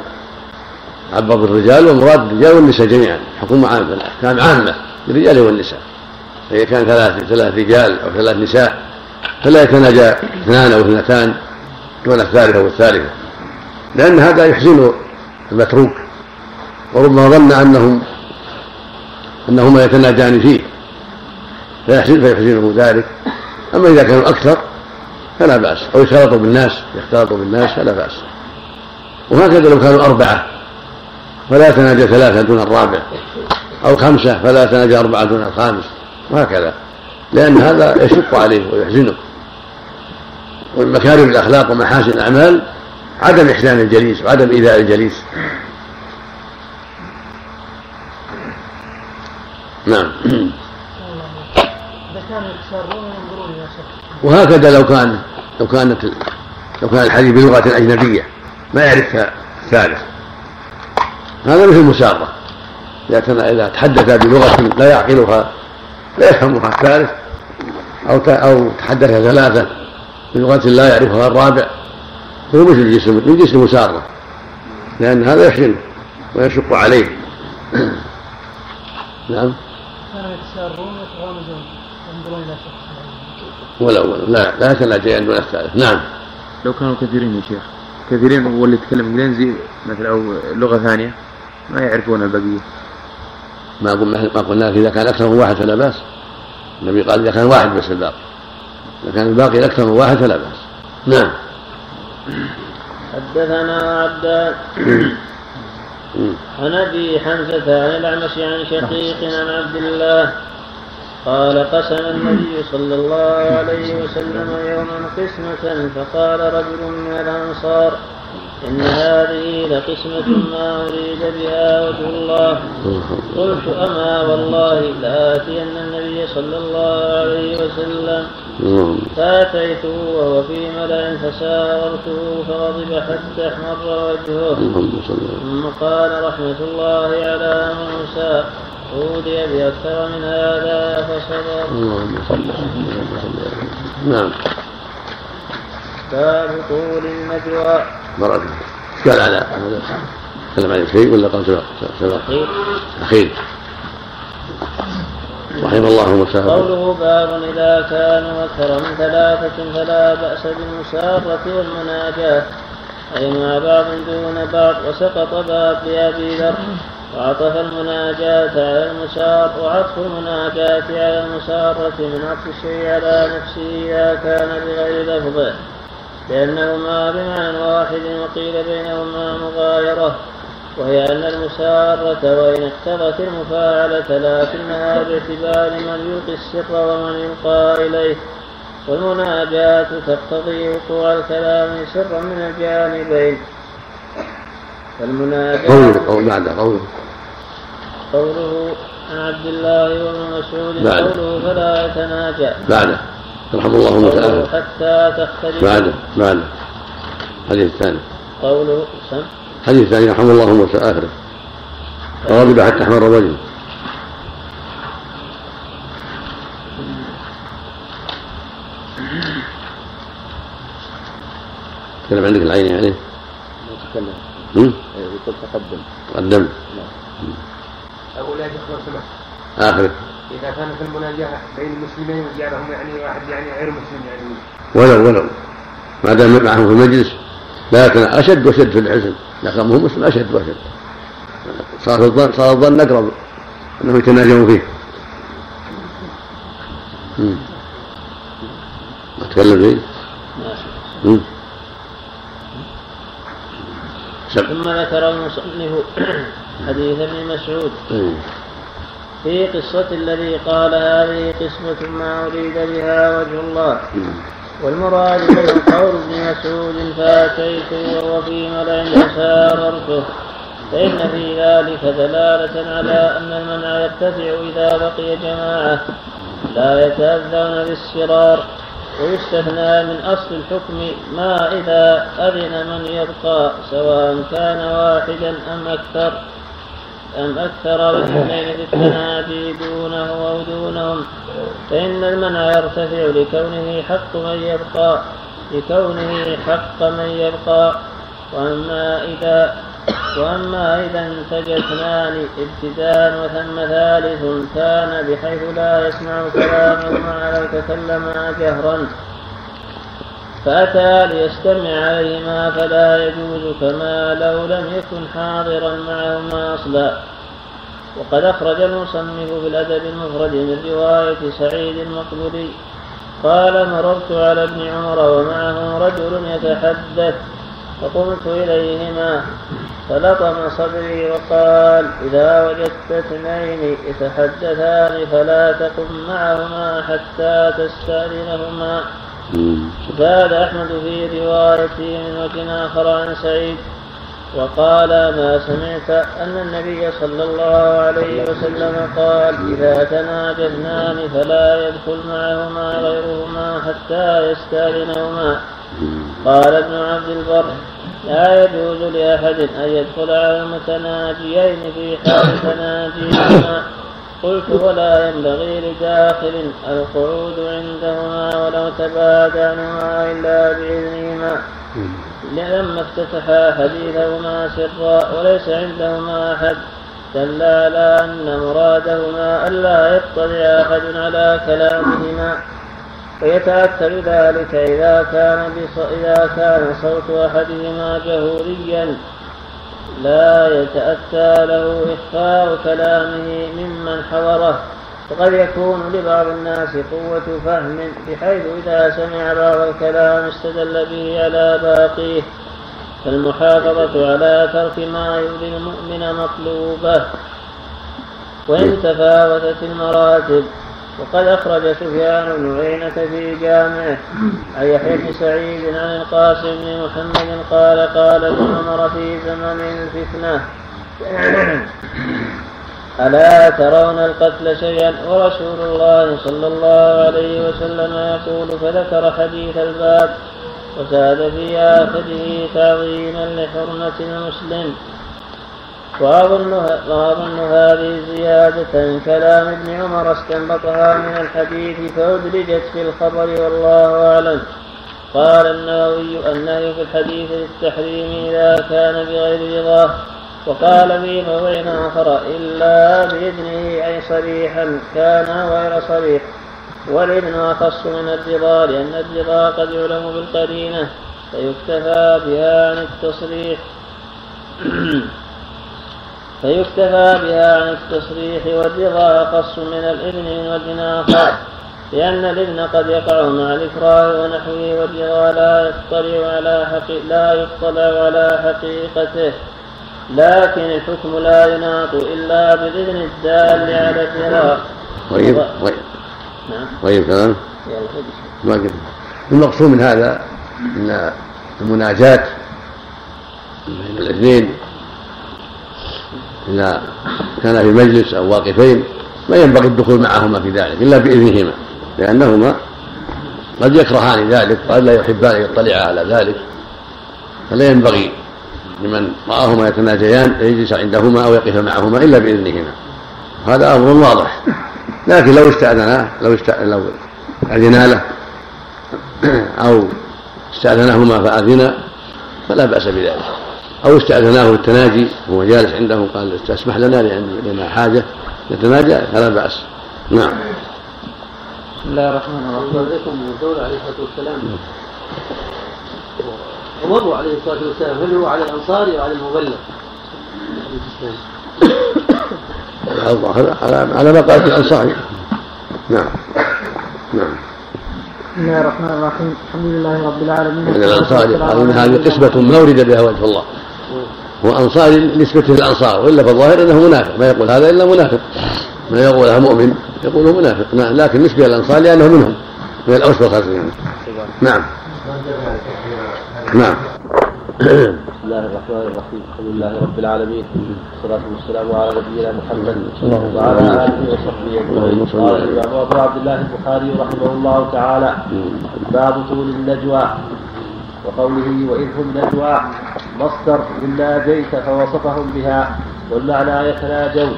B: عبر بالرجال والمراد الرجال والنساء جميعا حكم عامة الأحكام عامة للرجال والنساء فإذا كان ثلاث ثلاث رجال أو ثلاث نساء فلا يتناجى اثنان او اثنتان دون الثالثه والثالثه لان هذا يحزن المتروك وربما ظن انهم انهما يتناجان فيه فيحزن فيحزنه ذلك اما اذا كانوا اكثر فلا باس او يختلطوا بالناس يختلطوا بالناس فلا باس وهكذا لو كانوا اربعه فلا يتناجى ثلاثه دون الرابع او خمسه فلا يتناجى اربعه دون الخامس وهكذا لان هذا يشق عليه ويحزنه ومن مكارم الأخلاق ومحاسن الأعمال عدم إحسان الجليس وعدم إيذاء الجليس نعم وهكذا لو كان لو كانت لو كان الحديث بلغة أجنبية ما يعرفها الثالث هذا مثل المسارة إذا إذا تحدث بلغة لا يعقلها لا يفهمها الثالث أو أو تحدث ثلاثة لغة لا يعرفها الرابع هو مثل الجسم من جسم سارة لأن هذا يحزنه ويشق عليه *clears throat* نعم كان ينظرون إلى ولا ولا لا لا يتناجى عند ولا الثالث نعم
D: لو كانوا كثيرين يا شيخ كثيرين هو اللي يتكلم انجليزي مثلا او لغه ثانيه ما يعرفون البقيه
B: ما قلنا ما قلنا اذا كان اكثر من واحد فلا باس النبي قال اذا كان واحد بس الباقي إذا كان الباقي أكثر من واحد فلا بأس نعم
A: حدثنا عبدان *coughs* عن ابي حمزه عن الاعمش عن شقيق عن عبد الله قال قسم النبي صلى الله عليه وسلم يوما قسمه فقال رجل من الانصار إن هذه لقسمة ما أريد بها وجه الله قلت أما والله لآتين النبي صلى الله عليه وسلم فأتيته وهو في ملأ فساورته فغضب حتى احمر وجهه ثم قال رحمة الله على موسى أودي بأكثر من هذا فصبر اللهم صل اللهم صل نعم باب طول النجوى
B: مرة قال على أحمد سلم عليه شيء ولا قال سبق أخير رحم الله موسى
A: قوله باب إذا كانوا أكثر من ثلاثة فلا بأس بالمسارة والمناجاة أي ما بعض دون بعض وسقط باب لأبي ذر وعطف المناجاة على المسار وعطف المناجاة على المسارة من عطف الشيء على نفسه إذا كان بغير لفظه لأنهما بمعنى واحد وقيل بينهما مغايرة وهي أن المسارة وإن اقتضت المفاعلة لكنها باعتبار من يلقي السر ومن يلقى إليه والمناجاة تقتضي وقوع الكلام سرا من الجانبين
B: فالمناجاة قوله قوله
A: قوله
B: قوله
A: عن عبد الله وابن مسعود قوله فلا يتناجى بعده
B: يرحم الله المتعافى حتى تختلف بعد بعد الحديث الثاني قوله سم الحديث الثاني يرحم الله موسى اخره فغضب حتى احمر وجهه تكلم عندك العين يعني؟ ما تكلم
C: إيه، يقول تقدم تقدم
B: نعم أو لا يدخل سمح آخره إذا كانت المناجاة
E: بين المسلمين وجعلهم يعني واحد يعني غير مسلم يعني ولو
B: ولو
E: ما دام معهم
B: في المجلس لكن أشد وأشد في العزم لكن هم مسلم أشد وأشد صار الظن صار الظن أقرب أنهم يتناجون فيه ما تكلم فيه
A: ثم ذكر المصنف حديث ابن مسعود إيه. في قصة الذي قال هذه قسمة ما أريد بها وجه الله نعم. والمراد به قول ابن مسعود فأتيته وهو في ملأ فساررته فإن في ذلك دلالة على أن المنع يرتفع إذا بقي جماعة لا يتأذون بالسرار ويستثنى من أصل الحكم ما إذا أذن من يبقى سواء كان واحدا أم أكثر أم أكثر بالحسنين بالتنادي دونه أو دونهم فإن المنع يرتفع لكونه حق من يبقى لكونه حق من يبقى وأما إذا وأما إذا انتج اثنان ابتداء وثم ثالث كان بحيث لا يسمع كلامهما على تكلما جهرا فأتى ليستمع عليهما فلا يجوز كما لو لم يكن حاضرا معهما أصلا وقد أخرج المصنف في الأدب المفرد من رواية سعيد المقبري قال مررت على ابن عمر ومعه رجل يتحدث فقمت إليهما فلطم صدري وقال إذا وجدت اثنين يتحدثان فلا تقم معهما حتى تستأذنهما زاد أحمد في روايته من وجه آخر عن سعيد وقال ما سمعت أن النبي صلى الله عليه وسلم قال إذا تناجى اثنان فلا يدخل معهما غيرهما حتى يستأذنهما قال ابن عبد البر لا يجوز لأحد أن يدخل على المتناجيين في حال تناجيهما قلت ولا ينبغي لداخل القعود عندهما ولو تباعد إلا بإذنهما لما افتتحا حديثهما سرا وليس عندهما أحد دل على أن مرادهما ألا يطلع أحد على كلامهما ويتاتى ذلك إذا كان إذا كان صوت أحدهما جهوريا لا يتأتى له إخفاء كلامه ممن حوره وقد يكون لبعض الناس قوة فهم بحيث إذا سمع بعض الكلام استدل به على باقيه فالمحافظة على ترك ما يؤذي المؤمن مطلوبة وإن تفاوتت المراتب وقد أخرج سفيان بن عيينة في جامعه عن يحيى بن سعيد عن القاسم بن محمد قال قال ابن عمر في زمن الفتنة ألا ترون القتل شيئا ورسول الله صلى الله عليه وسلم يقول فذكر حديث الباب وزاد في آخره تعظيما لحرمة المسلم وأظن وأظن هذه زيادة كلام ابن عمر استنبطها من الحديث فأدرجت في الخبر والله أعلم قال النووي النهي في الحديث للتحريم إذا كان بغير رضاه وقال في موضع آخر إلا بإذنه أي صريحا كان غير صريح والإذن أخص من الرضا لأن الرضا قد يعلم بالقرينة فيكتفى بها عن التصريح *clears throat* فيكتفى بها عن التصريح والرضا أخص من الابن من وجه آخر لأن الابن قد يقع مع الإكراه ونحوه والرضا لا يطلع على حقي لا يطلع على حقيقته لكن الحكم لا يناط إلا بالإذن الدال
B: على الفراق طيب طيب نعم طيب كلام ما قلت المقصود من هذا أن المناجاة بين الاثنين إذا كان في مجلس أو واقفين ما ينبغي الدخول معهما في ذلك إلا بإذنهما لأنهما قد يكرهان ذلك وقد لا يحبان أن يطلعا على ذلك فلا ينبغي لمن رآهما يتناجيان أن يجلس عندهما أو يقف معهما إلا بإذنهما هذا أمر واضح لكن لو استأذنا لو استأذن لو أذنا له أو استأذنهما فأذنا فلا بأس بذلك أو استأذناه بالتناجي وهو جالس عنده قال تسمح لنا لأن لنا حاجة نتناجى فلا بأس نعم
E: بسم الله الرحمن الرحيم الدولة عليه الصلاة والسلام عمر عليه الصلاة والسلام هل هو على الأنصار أو على المبلغ؟ على
B: على ما قالت الأنصاري نعم نعم
F: بسم الله الرحمن الرحيم الحمد لله رب العالمين
B: من قالوا هذه قسمة ما ورد بها وجه الله وانصاري نسبته للانصار والا فالظاهر انه منافق ما يقول هذا الا منافق ما يقولها مؤمن يقول منافق نعم لكن نسبه للانصار لانه منهم من الاوس والخزرج نعم نعم
G: بسم الله الرحمن الرحيم الحمد لله رب العالمين والصلاة والسلام على نبينا محمد وعلى آله وصحبه أجمعين قال الإمام أبو عبد الله البخاري رحمه الله تعالى باب طول النجوى وقوله وإذ هم نجوى مصدر من ناجيت فوصفهم بها والمعنى يتناجون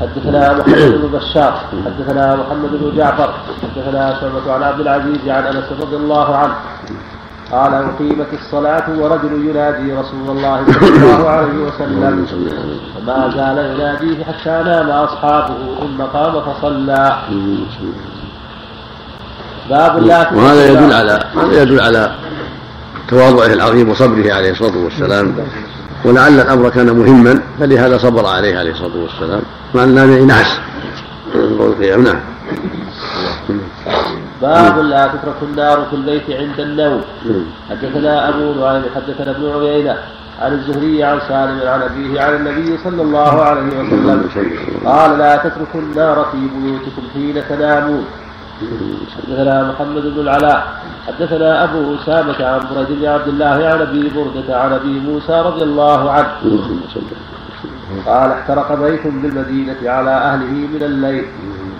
G: حدثنا محمد بن بشار حدثنا محمد بن جعفر حدثنا شعبة عن عبد العزيز عن انس رضي الله عنه قال أقيمت الصلاة ورجل ينادي رسول الله صلى الله عليه وسلم فما زال يناديه حتى نام أصحابه ثم قام فصلى
B: باب لا وهذا يدل على هذا يدل على تواضعه العظيم وصبره عليه الصلاة والسلام ولعل الأمر كان مهما فلهذا صبر عليه عليه الصلاة والسلام مع النامع نعس نعم
G: باب لا تترك النار في البيت عند النوم حدثنا أبو نعيم حدثنا ابن عيينة عن الزهري عن سالم عن أبيه عن النبي صلى الله عليه وسلم قال لا تتركوا النار في بيوتكم حين تنامون حدثنا محمد بن العلاء حدثنا ابو اسامه عن برد بن عبد الله عن ابي برده عن ابي موسى رضي الله عنه قال احترق بيت بالمدينه على اهله من الليل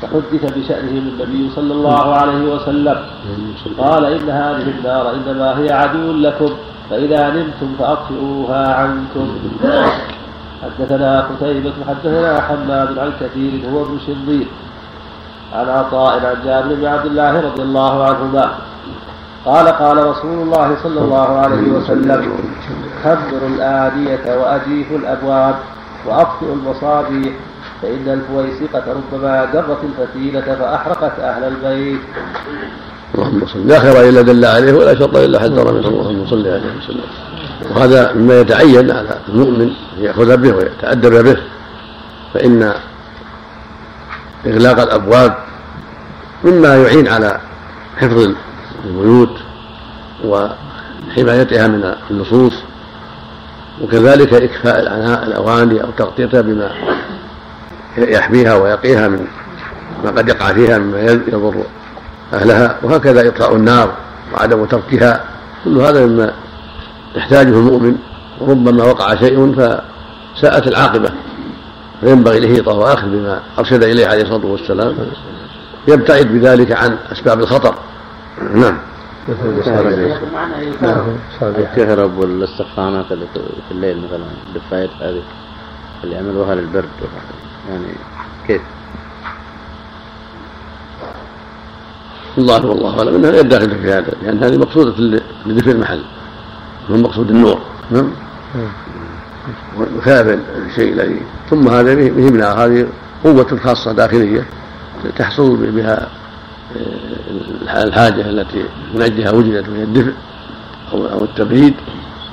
G: فحدث بشأنهم النبي صلى الله عليه وسلم قال إن هذه النار إنما هي عدو لكم فإذا نمتم فأطفئوها عنكم حدثنا قتيبة حدثنا حماد عن كثير هو ابن شرير عن عطاء عن جابر بن عبد الله رضي الله عنهما قال قال رسول الله صلى الله عليه وسلم خبروا الآنية وأجيفوا الأبواب وأطفئوا المصابيح فإن الفويسقة ربما درت الفتيلة فأحرقت أهل البيت
B: اللهم صل لا خير الا دل عليه ولا شر الا حذر منه اللهم صل عليه وسلم وهذا مما يتعين على المؤمن ان ياخذ به ويتادب به فان إغلاق الأبواب مما يعين على حفظ البيوت وحمايتها من اللصوص وكذلك إكفاء الأواني أو تغطيتها بما يحميها ويقيها من ما قد يقع فيها مما يضر أهلها وهكذا إطفاء النار وعدم تركها كل هذا مما يحتاجه المؤمن وربما وقع شيء فساءت العاقبة فينبغي الإهيطة وأخذ بما أرشد إليه عليه الصلاة والسلام يبتعد بذلك عن أسباب الخطر نعم
H: الكهرب والسخانات اللي في الليل مثلا الدفايات هذه اللي عملوها للبرد يعني كيف؟
B: الله والله اعلم انها غير داخله في هذا لان هذه مقصوده لدفء المحل مقصود النور نعم, نعم. وثابا الشيء الذي ثم هذا به هذه قوة خاصة داخلية تحصل بها آه، الحاجة التي من أجلها وجدت وهي الدفء أو أو التبريد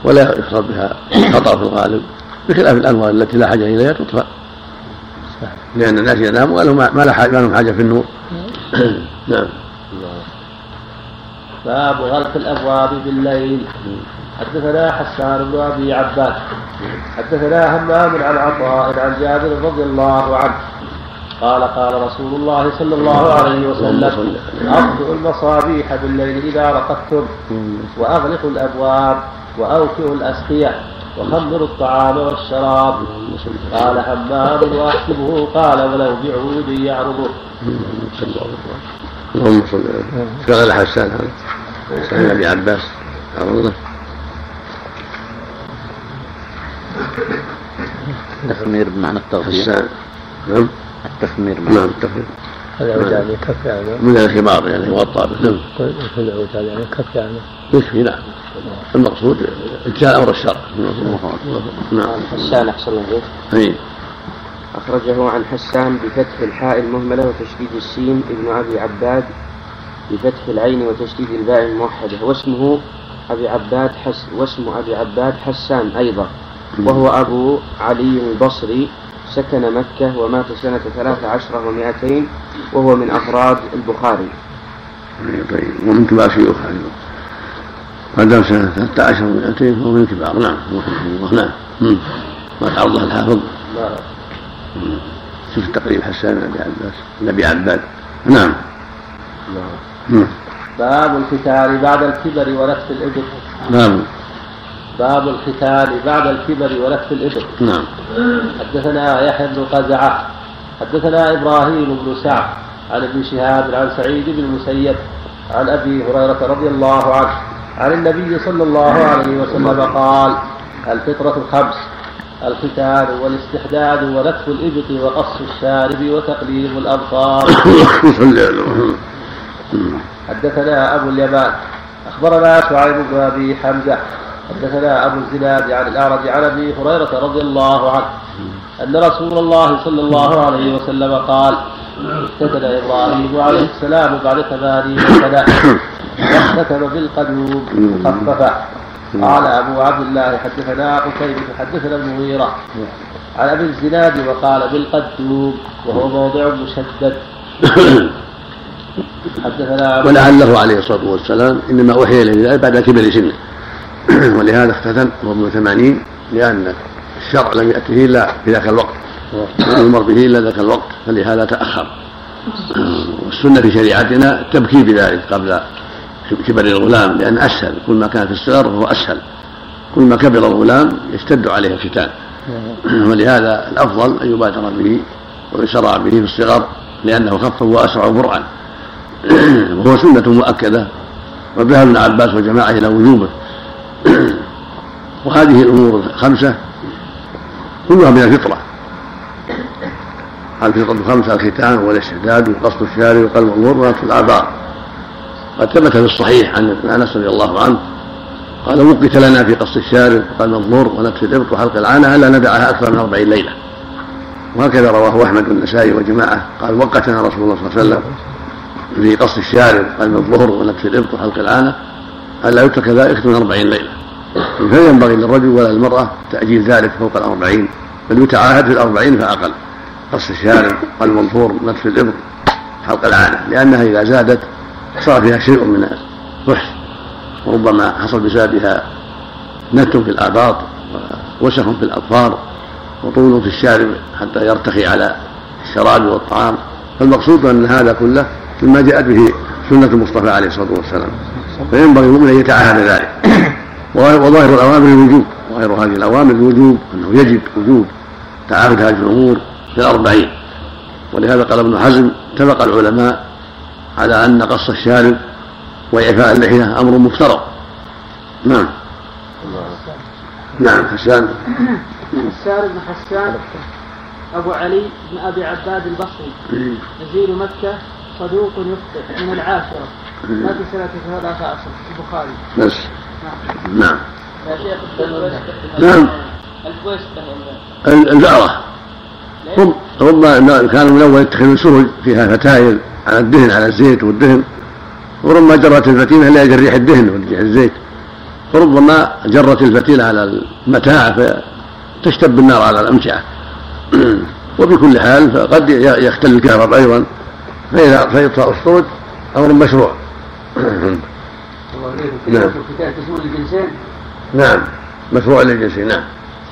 B: ولا يحصل بها خطر في الغالب بخلاف الأنوار التي لا حاجة إليها تطفأ لأن الناس يناموا قالوا ما لا حاجة ما لهم حاجة في النور *coughs* نعم
G: باب غلق الأبواب بالليل نعم. حدثنا حسان بن ابي عباس حدثنا همام عن عطاء عن جابر رضي الله عنه قال قال رسول الله صلى الله عليه وسلم أطفئوا المصابيح بالليل إذا رقدتم وأغلقوا الأبواب وأوكئوا الأسقية وخمروا الطعام والشراب قال حمام وأحسبه قال ولو بعود يعرضه اللهم صل
B: على حسان هذا حسان ابي عباس عرضه
H: التخمير بمعنى التغطية نعم التخمير
B: بمعنى نعم
H: التخمير يعني
F: كف
B: يعني من الخمار
F: يعني
B: يغطى به
F: نعم العود يعني كف يعني
B: يكفي نعم المقصود جاء امر الشرع
F: نعم حسان احسن الله أخرجه عن حسان بفتح الحاء المهملة وتشديد السين ابن أبي عباد بفتح العين وتشديد الباء الموحدة واسمه أبي عباد حس واسم أبي عباد حسان أيضا وهو أبو علي البصري سكن مكة ومات سنة ثلاث عشرة ومائتين وهو من أفراد البخاري
B: طيب ومن كبار شيوخ أيضا قدم سنة 13 ومائتين فهو من كبار نعم رحمه نعم. الله نعم ما تعرض الحافظ لا شوف التقريب حسان بن أبي عباس بن أبي عباد نعم
G: نعم باب القتال بعد الكبر ونقص الإبل
B: نعم
G: باب الختان بعد الكبر ولف الإبل
B: نعم
G: حدثنا يحيى بن قزعة حدثنا إبراهيم بن سعد عن ابن شهاب عن سعيد بن المسيب عن أبي هريرة رضي الله عنه عن النبي صلى الله عليه وسلم قال الفطرة الخمس الختان والاستحداد ولف الإبط وقص الشارب وتقليم الأبصار *coughs* حدثنا أبو اليمان أخبرنا شعيب بن أبي حمزة حدثنا أبو الزناد عن الأعرج عن أبي هريرة رضي الله عنه أن رسول الله صلى الله عليه وسلم قال اختتن إبراهيم عليه السلام بعد ثمانين سنة واختتن بالقدوم مخففة قال أبو عبد الله حدثنا قتيبة حدثنا المغيرة عن أبي الزناد وقال بالقدوم وهو موضع مشدد
B: حدثنا ولعله عليه الصلاة والسلام إنما أوحي إليه بعد كبر سنه *clears throat* ولهذا اختتم مضمون ثمانين لأن الشرع لم يأته إلا في ذاك الوقت يمر به إلا ذاك الوقت فلهذا تأخر *clears throat* والسنة في شريعتنا التبكي بذلك قبل كبر الغلام لأن أسهل كل ما كان في الصغر فهو أسهل كل ما كبر الغلام يشتد عليه الختان *clears throat* ولهذا الأفضل أن يبادر به ويسرع به في الصغر لأنه خف وأسرع برعا وهو سنة مؤكدة وذهب ابن عباس وجماعة إلى وجوبه *coughs* وهذه الأمور الخمسة كلها من الفطرة الفطرة الخمسة الختان والاستعداد وقصد الشارع وقلب المرة والآبار قد ثبت في الصحيح عن أنس رضي الله عنه قال وقت لنا في قص الشارب وقلب الضر ونفس الإبط وحلق العانة ألا ندعها أكثر من أربعين ليلة وهكذا رواه أحمد والنسائي وجماعة قال وقتنا رسول الله صلى الله عليه وسلم في قص الشارب وقلب الظهر ونفس الإبط وحلق العانة ألا يترك ذلك من أربعين ليلة فلا ينبغي للرجل ولا للمرأة تأجيل ذلك فوق الأربعين بل يتعاهد في الأربعين فأقل قص الشارب والمنفور نتف الإبر حلق العانة لأنها إذا زادت صار فيها شيء من الفحش وربما حصل بسببها نت في الآباط ووسخ في الأظفار وطول في الشارب حتى يرتخي على الشراب والطعام فالمقصود أن هذا كله مما جاءت به سنة المصطفى عليه الصلاة والسلام فينبغي المؤمن ان يتعاهد ذلك *coughs* وظاهر الاوامر الوجوب ظاهر هذه الاوامر الوجوب انه يجب وجوب تعاهد هذه الامور في الاربعين ولهذا قال ابن حزم اتفق العلماء على ان قص الشارب واعفاء اللحيه امر مفترض
E: نعم نعم حسان
B: حسان حسان
E: أبو علي بن أبي عباد البصري نزيل إيه. مكة صدوق يخطئ من العاشرة في سنة ثلاثة عشر البخاري
B: بس
E: نعم نعم,
B: نعم. البعرة نعم. هم هم كانوا من الاول يتخذون سرج فيها فتايل على الدهن على الزيت والدهن وربما جرت الفتيلة لأجل ريح الدهن وريح الزيت وربما جرت الفتيلة على المتاع فتشتب النار على الأمتعة *clears throat* وبكل حال فقد يختل الكهرباء أيضا فإذا فإطفاء الصوت أمر مشروع نعم للجنسين نعم مشروع للجنسين نعم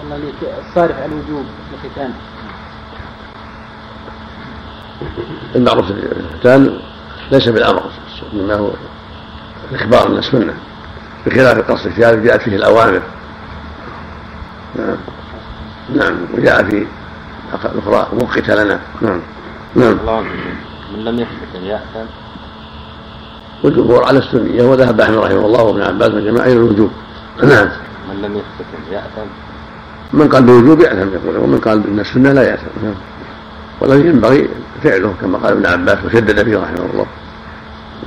B: الله
F: عليك الصارف على الوجوب في الختان المعروف الختان
B: ليس بالامر انما هو اخبار من السنه بخلاف القصد في هذا جاءت فيه الاوامر نعم نعم وجاء في الاخرى وقت لنا نعم نعم الله
C: من لم يثبت أن يأثم
B: والجمهور على السنية وذهب أحمد رحمه الله وابن عباس وجماعة إلى الوجوب
C: نعم من لم يثبت أن يأثم
B: من قال بالوجوب يأثم يقول ومن قال بأن السنة لا يأثم نعم ينبغي فعله كما قال ابن عباس وشدد فيه رحمه الله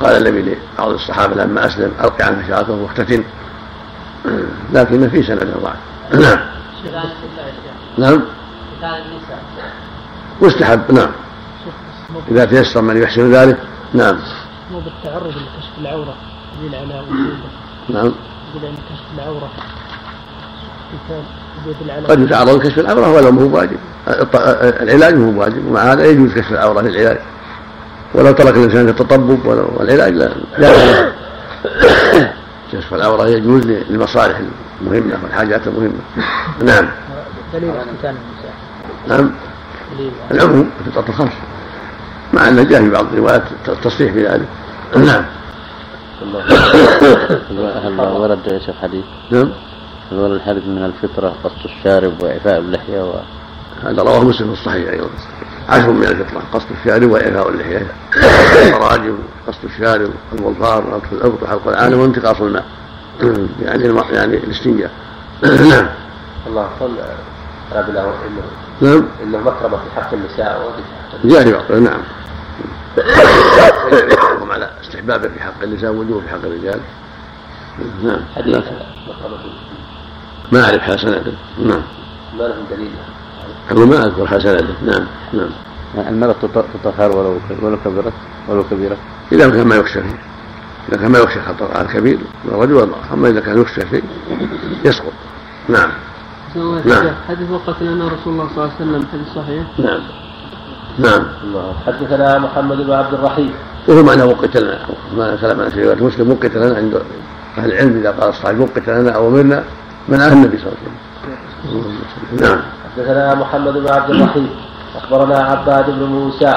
B: قال النبي لبعض الصحابة لما أسلم ألق عنه شعرته واختتن لكن في سنة ضعف نعم يعني. نعم مستحب نعم إذا تيسر من
E: يحسن ذلك
B: نعم مو بالتعرض لكشف العورة دليل على وجوده نعم يقول على كشف العورة قد يتعرض لكشف العورة ولو ما هو بواجب العلاج ما هو بواجب ومع هذا يجوز كشف العورة في العلاج ولو ترك الإنسان التطبب والعلاج لا لا كشف العورة يجوز للمصالح المهمة والحاجات المهمة نعم دليل ختان نعم العموم في الخمس مع أن جاء في بعض الروايات التصريح بذلك نعم
H: هل ورد يا شيخ حديث؟
B: نعم
H: هل ورد الحديث من الفطرة قصد الشارب وإعفاء اللحية و...
B: هذا رواه مسلم في الصحيح أيضا عشر من الفطرة قصد الشارب وإعفاء اللحية الراجل قصد الشارب والظار وقت الأبط وحلق العالم وانتقاص الماء يعني يعني الاستنجاء نعم الله قل
H: رب نعم انه مكرمه في حق النساء وفي حق
B: النساء نعم ويحكم على استحبابه في حق النساء ووجوبه في حق الرجال نعم حديث ما اعرف حسناته نعم ما لهم دليل اقول ما اذكر حسناته نعم نعم
H: المرأة تطهر ولو ولو كبرت ولو كبيرة
B: إذا كان ما يخشى فيه إذا كان ما يخشى خطر على الكبير الرجل والمرأة أما إذا كان يخشى فيه
E: يسقط نعم نعم حديث وقت لنا رسول الله صلى الله عليه وسلم حديث صحيح
B: نعم نعم. نعم
G: حدثنا محمد بن عبد الرحيم وهو معنى
B: وقت لنا ما سلم عن سيرة مسلم وقت لنا عند أهل العلم إذا قال الصحابي وقت لنا أو أمرنا من عهد النبي صلى الله عليه وسلم نعم
G: حدثنا محمد بن عبد الرحيم أخبرنا عباد بن موسى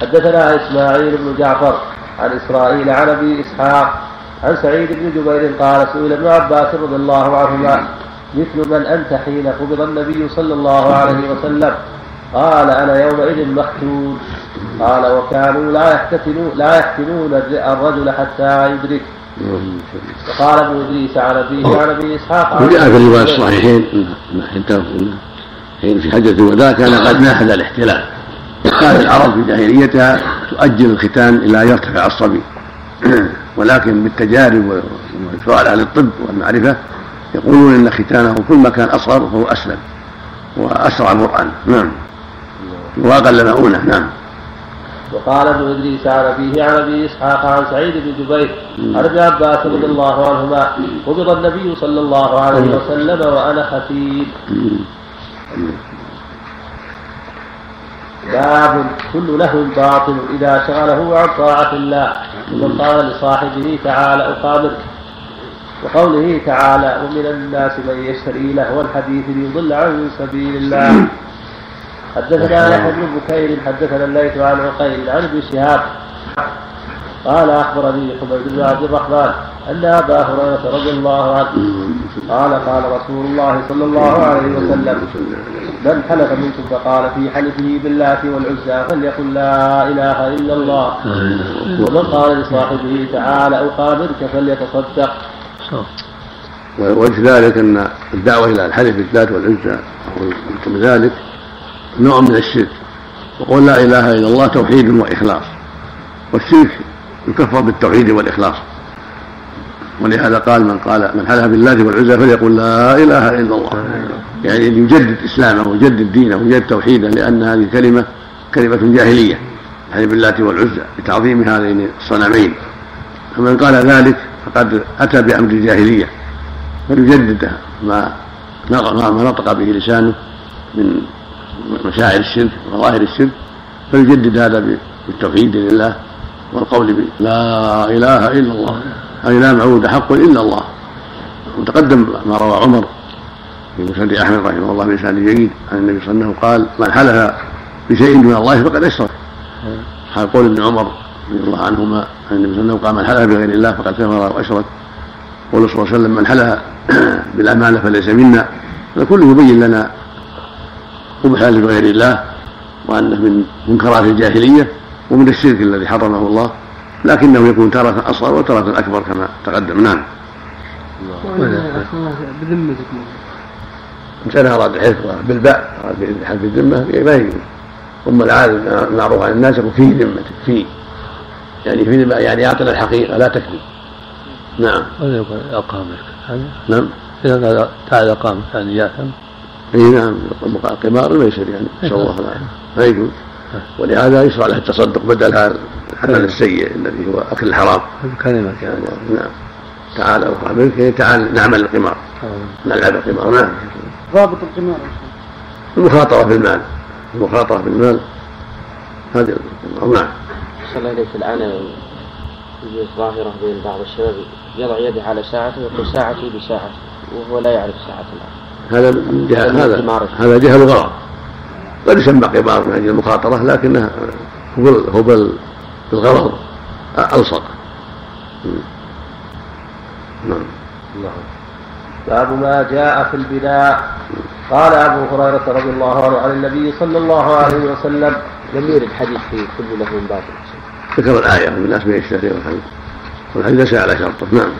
G: حدثنا إسماعيل بن جعفر عن إسرائيل عن أبي إسحاق عن سعيد بن جبير قال سئل ابن عباس رضي الله عنهما مثل من أنت حين قبض النبي صلى الله عليه وسلم قال أنا يومئذ مختون قال وكانوا لا يحتفلون لا يحتلون الرجل حتى يدركه وقال ابن ادريس عن ابيه عن ابي اسحاق
B: وجاء
G: في الروايه
B: الصحيحين نعم، نعم، نعم. حين في حجه الوداع كان قد ناهز الاحتلال كانت العرب في جاهليتها تؤجل الختان الى ان يرتفع الصبي *clears throat* ولكن بالتجارب والسؤال عن الطب والمعرفه يقولون ان ختانه كل ما كان اصغر فهو اسلم واسرع مرآن نعم واقل مؤونه نعم
G: وقال ابن ادريس عن ابيه عن ابي اسحاق عن سعيد بن جبير عن ابي عباس رضي الله عنهما قبض النبي صلى الله عليه وسلم وانا خفيف باب كل له باطل اذا شغله عن طاعه الله ومن قال لصاحبه تعالى اقامك وقوله تعالى ومن الناس من يشتري له الحديث ليضل عن سبيل الله حدثنا نعم. احمد بن بكير حدثنا الليث عن عقيل عن ابن شهاب قال اخبرني حميد بن عبد الرحمن ان ابا هريره رضي الله عنه قال قال رسول الله صلى الله عليه وسلم من حلف منكم فقال في حلفه باللات والعزى فليقل لا اله الا الله ومن قال لصاحبه تعالى اقابلك فليتصدق
B: ووجه ذلك ان الدعوه الى الحلف بالذات والعزى ومن ذلك نوع من الشرك وقول لا إله إلا الله توحيد وإخلاص والشرك يكفر بالتوحيد والإخلاص ولهذا قال من قال من حلف بالله والعزى فليقول لا إله إلا الله يعني يجدد إسلامه ويجدد دينه ويجدد توحيده لأن هذه كلمة كلمة جاهلية حلف بالله والعزى لتعظيم هذين الصنمين فمن قال ذلك فقد أتى بأمر الجاهلية فليجددها ما ما نطق به لسانه من مشاعر الشرك وظواهر الشرك فيجدد هذا بالتوحيد لله والقول لا اله الا الله اي لا معبود حق الا الله وتقدم ما روى عمر في مسند احمد رحمه الله بإسناد جيد عن النبي صلى الله عليه وسلم قال من حلف بشيء دون الله فقد اشرك حال قول ابن عمر رضي الله عنهما عن النبي صلى الله عليه وسلم قال من حلف بغير الله فقد كفر واشرك قول صلى الله عليه وسلم من حلف *clears throat* بالامانه فليس منا فكله يبين لنا قبحا لغير الله وأنه من منكرات الجاهلية ومن الشرك الذي حرمه الله لكنه يكون تارة أصغر وتارة أكبر كما تقدم نعم
E: بذمتكم
B: إنسان أراد حفظه بالباء أراد الذمة ما يجوز ثم العادة المعروف عن الناس يقول في ذمتك في يعني في ذمة يعني أعطنا الحقيقة لا تكذب نعم ولا يقول أقامك هذا نعم
E: إذا
B: قال
E: تعال اقامك يعني ياثم
B: اي نعم قمار الميسر يعني نسال الله العافيه ما يجوز ولهذا يشرع له التصدق بدل هذا العمل نعم. السيء الذي هو اكل الحرام كلمه يعني، نعم تعال او منك تعال نعمل القمار آه. نلعب القمار نعم
E: ضابط القمار
B: المخاطره في المال المخاطره في المال هذه القمار
H: نعم صلى عليك الان ظاهره بين بعض الشباب يضع يده على ساعته ويقول ساعتي بساعتي وهو لا يعرف ساعه الان
B: هذا جهة هذا هذا جهل الغرض قد يسمى قبار من أجل المخاطرة لكنه هو هو بالغرض ألصق
G: نعم باب ما جاء في البناء قال أبو هريرة رضي الله عنه عن النبي صلى الله عليه وسلم لم يرد حديث في كل له
B: من باب ذكر الآية من أسماء الشهر والحديث والحديث ليس على شرطه نعم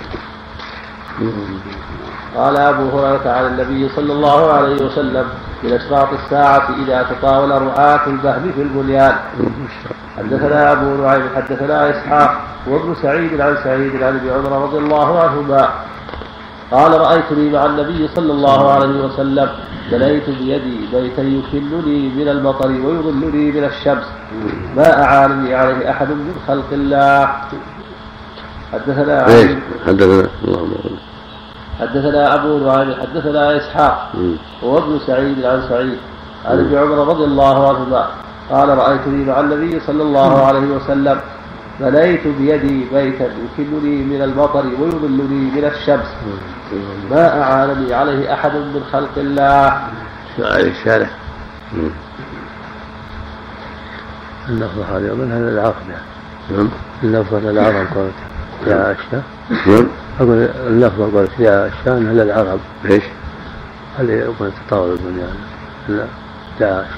G: قال أبو هريرة عن النبي صلى الله عليه وسلم من أشراط الساعة إذا تطاول رعاة البهم في البنيان حدثنا أبو نعيم حدثنا إسحاق وابن سعيد عن سعيد عن أبي عمر رضي الله عنهما قال رأيتني مع النبي صلى الله عليه وسلم بنيت بيدي بيتا يكلني من المطر ويظلني من الشمس ما أعانني عليه أحد من خلق الله حدثنا
B: إيه، عن حدثنا اللهم
G: حدثنا ابو نعيم حدثنا اسحاق هو ابن سعيد عن سعيد عن ابن عمر رضي الله عنهما قال رايتني مع النبي صلى الله عليه وسلم بنيت بيدي بيتا يكلني من المطر ويظلني من الشمس ما اعانني عليه احد من خلق الله.
B: عليه الشارع.
H: اللفظة هذه من هذا العقد
B: نعم. اللفظة
H: العرب قالت يا
B: عائشة
H: شلون؟ نعم. أقول اللفظ أقول يا الشان هل العرب
B: ليش؟
H: هل يقول تطاول الدنيا لا دعاء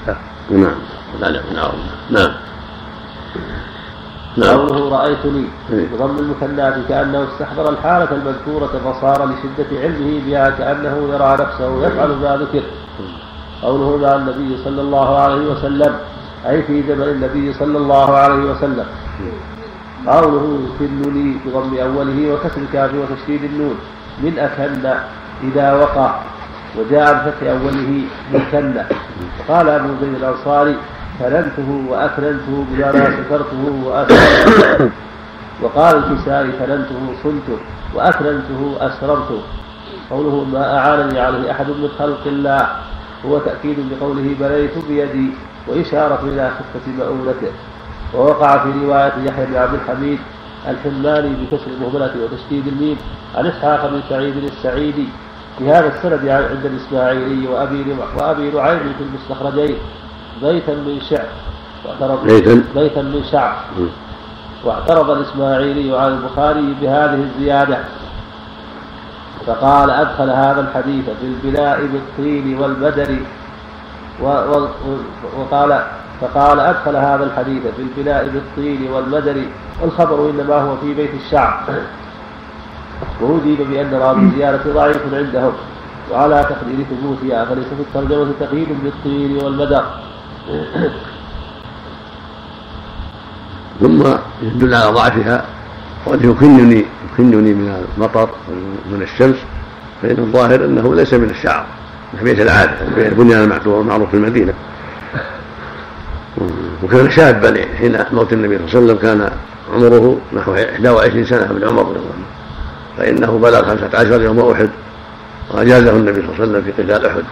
B: نعم لا نعم نعم
G: نعم قوله لي إيه. بضم المثنى كأنه استحضر الحالة المذكورة فصار لشدة علمه بها كأنه يرى نفسه يفعل ما ذكر قوله مع النبي صلى الله عليه وسلم أي في زمن النبي صلى الله عليه وسلم قوله يكنني بضم أوله وكسر الكاف وتشديد النون من أكن إذا وقع وجاء بفتح أوله مكن قال أبو زيد الأنصاري كننته وأكننته بمعنى سكرته وأسررته وقال الكسائي كننته صنته وأكننته أسررته قوله ما أعانني عليه أحد من خلق الله هو تأكيد لقوله بليت بيدي وإشارة إلى خفة مؤونته ووقع في رواية يحيى بن عبد الحميد الحماني بكسر المهملة وتشديد الميم عن إسحاق بن سعيد السعيدي بهذا السند عند الإسماعيلي وأبي وأبي نعيم في المستخرجين بيتا من شعر واعترض بيتا, بيتا من شعر واعترض الإسماعيلي على البخاري بهذه الزيادة فقال أدخل هذا الحديث في البناء بالطين والبدر وقال فقال أدخل هذا الحديث في البناء بالطين والمدر والخبر إنما هو في بيت الشعر وأجيب بأن راوي الزيارة ضعيف عندهم وعلى تقدير ثبوتها فليس في الترجمة تقييد بالطين والمدر
B: ثم يدل على ضعفها وقد يكنني يكنني من المطر ومن الشمس فإن الظاهر أنه ليس من الشعر من بيت العادة البنيان المعروف في المدينة وكان شابا حين موت النبي صلى الله عليه وسلم كان عمره نحو 21 سنة من عمر رضي الله عنه فإنه بلغ 15 يوم أحد وأجازه النبي صلى الله عليه وسلم في قتال أحد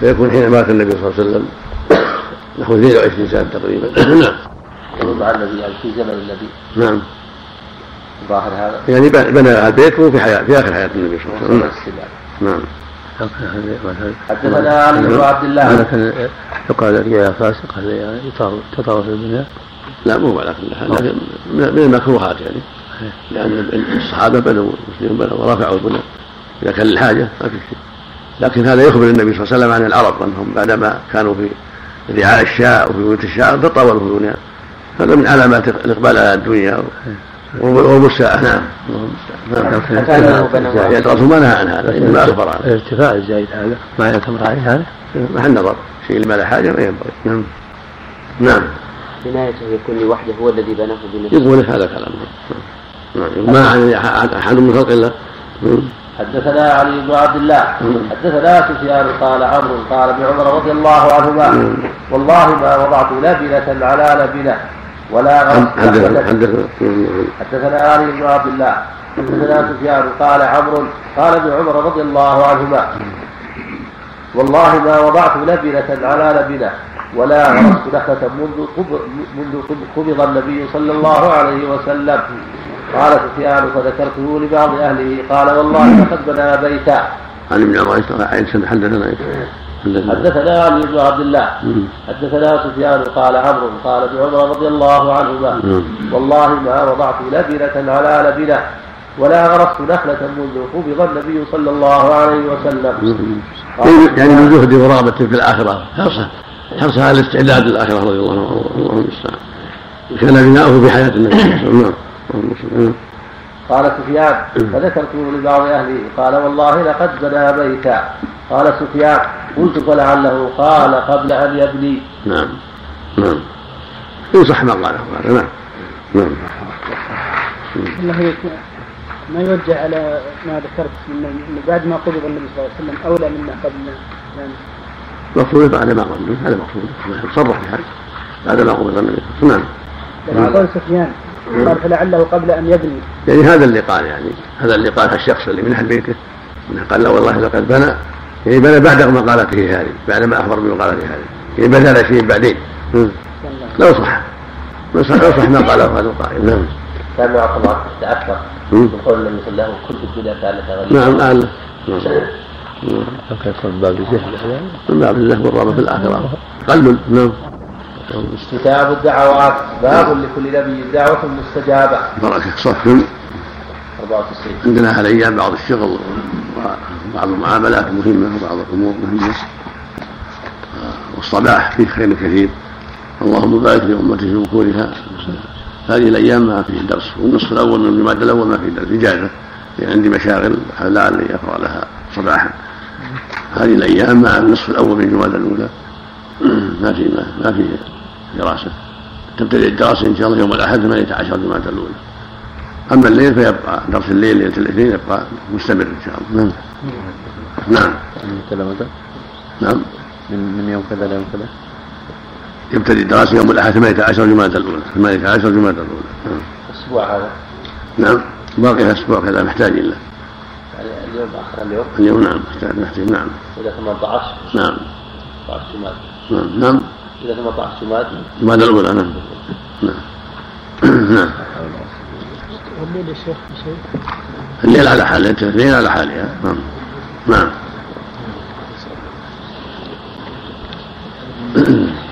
B: فيكون حين مات النبي صلى الله عليه وسلم نحو 22 سنة تقريبا
H: نعم وضع يعني في زمن النبي نعم ظاهر هذا
B: يعني
H: بنى
B: البيت وهو في حياة في آخر حياة النبي صلى الله عليه وسلم نعم, نعم.
G: حدثنا علي بن عبد الله
H: يقال لك يا فاسق هذا يا تطرف
B: البناء لا مو على كل حال لكن من المكروهات يعني إيه. لان الصحابه بنوا المسلمين بنوا ورفعوا البناء اذا كان الحاجه ما في شيء لكن هذا يخبر النبي صلى الله عليه وسلم عن العرب انهم بعدما كانوا في رعاء الشاء وفي بيوت الشعر تطاولوا في البناء هذا من علامات الاقبال على الدنيا وقرب الساعة
H: نعم نعم, نعم. يدرس ما
B: نهى عن
H: هذا ما أخبر عنه الارتفاع الزايد هذا ما يعتمر عليه هذا محل نظر
B: شيء ما لا حاجة ما ينبغي نعم نعم بنايته
H: يكون لوحده هو الذي بناه
B: بنفسه يقول هذا كلام نعم, نعم. ما احد أحد من خلق الله
G: نعم. حدثنا علي بن عبد الله نعم. حدثنا سفيان قال عمرو قال ابن عمر رضي الله عنهما والله ما وضعت لبنة على لبنة ولا حدثنا حدثنا علي بن عبد الله حدثنا سفيان قال عمرو قال ابن عمر رضي الله عنهما والله ما وضعت لبنة على لبنة ولا غرست نخلة منذ منذ قبض النبي صلى الله عليه وسلم قال سفيان فذكرته لبعض أهله قال والله لقد بنى بيتا عن
B: ابن عبد حدثنا حدثنا
G: حدثنا علي بن عبد الله حدثنا سفيان قال عمرو قال ابن عمر رضي الله عنهما والله ما وضعت لبنة على لبنة ولا غرست نخلة منذ قبض النبي صلى الله عليه وسلم
B: يعني من زهد ورغبة في الآخرة حرصة حرصها على الاستعداد للآخرة رضي الله عنه اللهم المستعان كان بناؤه في حياة النبي صلى الله عليه وسلم نعم. نعم.
G: قال سفيان نعم. فذكرته لبعض أهلي قال والله لقد بنى بيتا قال سفيان قلت فلعله قال قبل أن يبني
B: نعم نعم صح ما قاله هذا نعم نعم
E: ما يوجه على ما ذكرت من بعد ما قبض النبي صلى الله عليه وسلم اولى مما
B: قبل مقصود
E: بعد ما قبض هذا مقصود
B: صرح بهذا بعد ما قبض النبي
E: صلى الله عليه وسلم نعم قول سفيان قال فلعله قبل ان يبني
B: يعني هذا اللي قال يعني هذا اللي قال الشخص اللي من اهل بيته قال لا والله لقد بنى يعني بنى بعد مقالته هذه بعد ما اخبر بمقالته هذه يعني بدل شيء بعدين لو صح لو صح ما قاله هذا القائل نعم كان معكم الله
H: تأثر من قول النبي صلى الله عليه وسلم كل الدنيا كانت غريبة
B: نعم أعلم كثرة
H: باب الجهل
B: نعم الله والرغبة في الآخرة نعم
G: استتاب الدعوات باب لكل نبي دعوة مستجابة
B: بركة صف 94 عندنا هالايام بعض الشغل وبعض المعاملات مهمه وبعض الامور مهمه آه، والصباح فيه خير كثير اللهم بارك لامتي في بكورها هذه الايام ما فيه درس والنصف الاول من جماد الاول ما فيه درس اجازه يعني عندي مشاغل لعلي اقرا لها صباحا هذه الايام مع النصف الاول من جماد الاولى *clears throat* ما في ما في دراسه تبتدئ الدراسه ان شاء الله يوم الاحد 18 جماد الاولى اما الليل فيبقى درس الليل ليله الاثنين يبقى مستمر ان شاء
H: الله
B: نعم نعم
H: نعم من يوم كذا ليوم كذا
B: يبتدئ الدراسة يوم الأحد 18 جمادى الأولى 18
H: جمادى الأولى الأسبوع هذا
B: نعم باقي أسبوع كذا محتاج إلا
H: يعني اليوم آخر اليوم اليوم نعم محتاج نعم إلى 18 نعم 18 جمادى نعم نعم إلى 18 جمادى جمادى
B: الأولى نعم نعم *clears throat* نعم الليل يا شيخ بشيء الليل على حالها الليل على حالها نعم نعم *clears throat*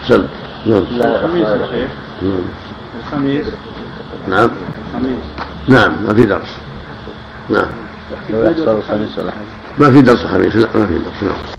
B: سلم نعم. نعم. الخميس نعم الخميس نعم ما في درس نعم الخميس ما في درس الخميس لا
H: ما
B: في درس نعم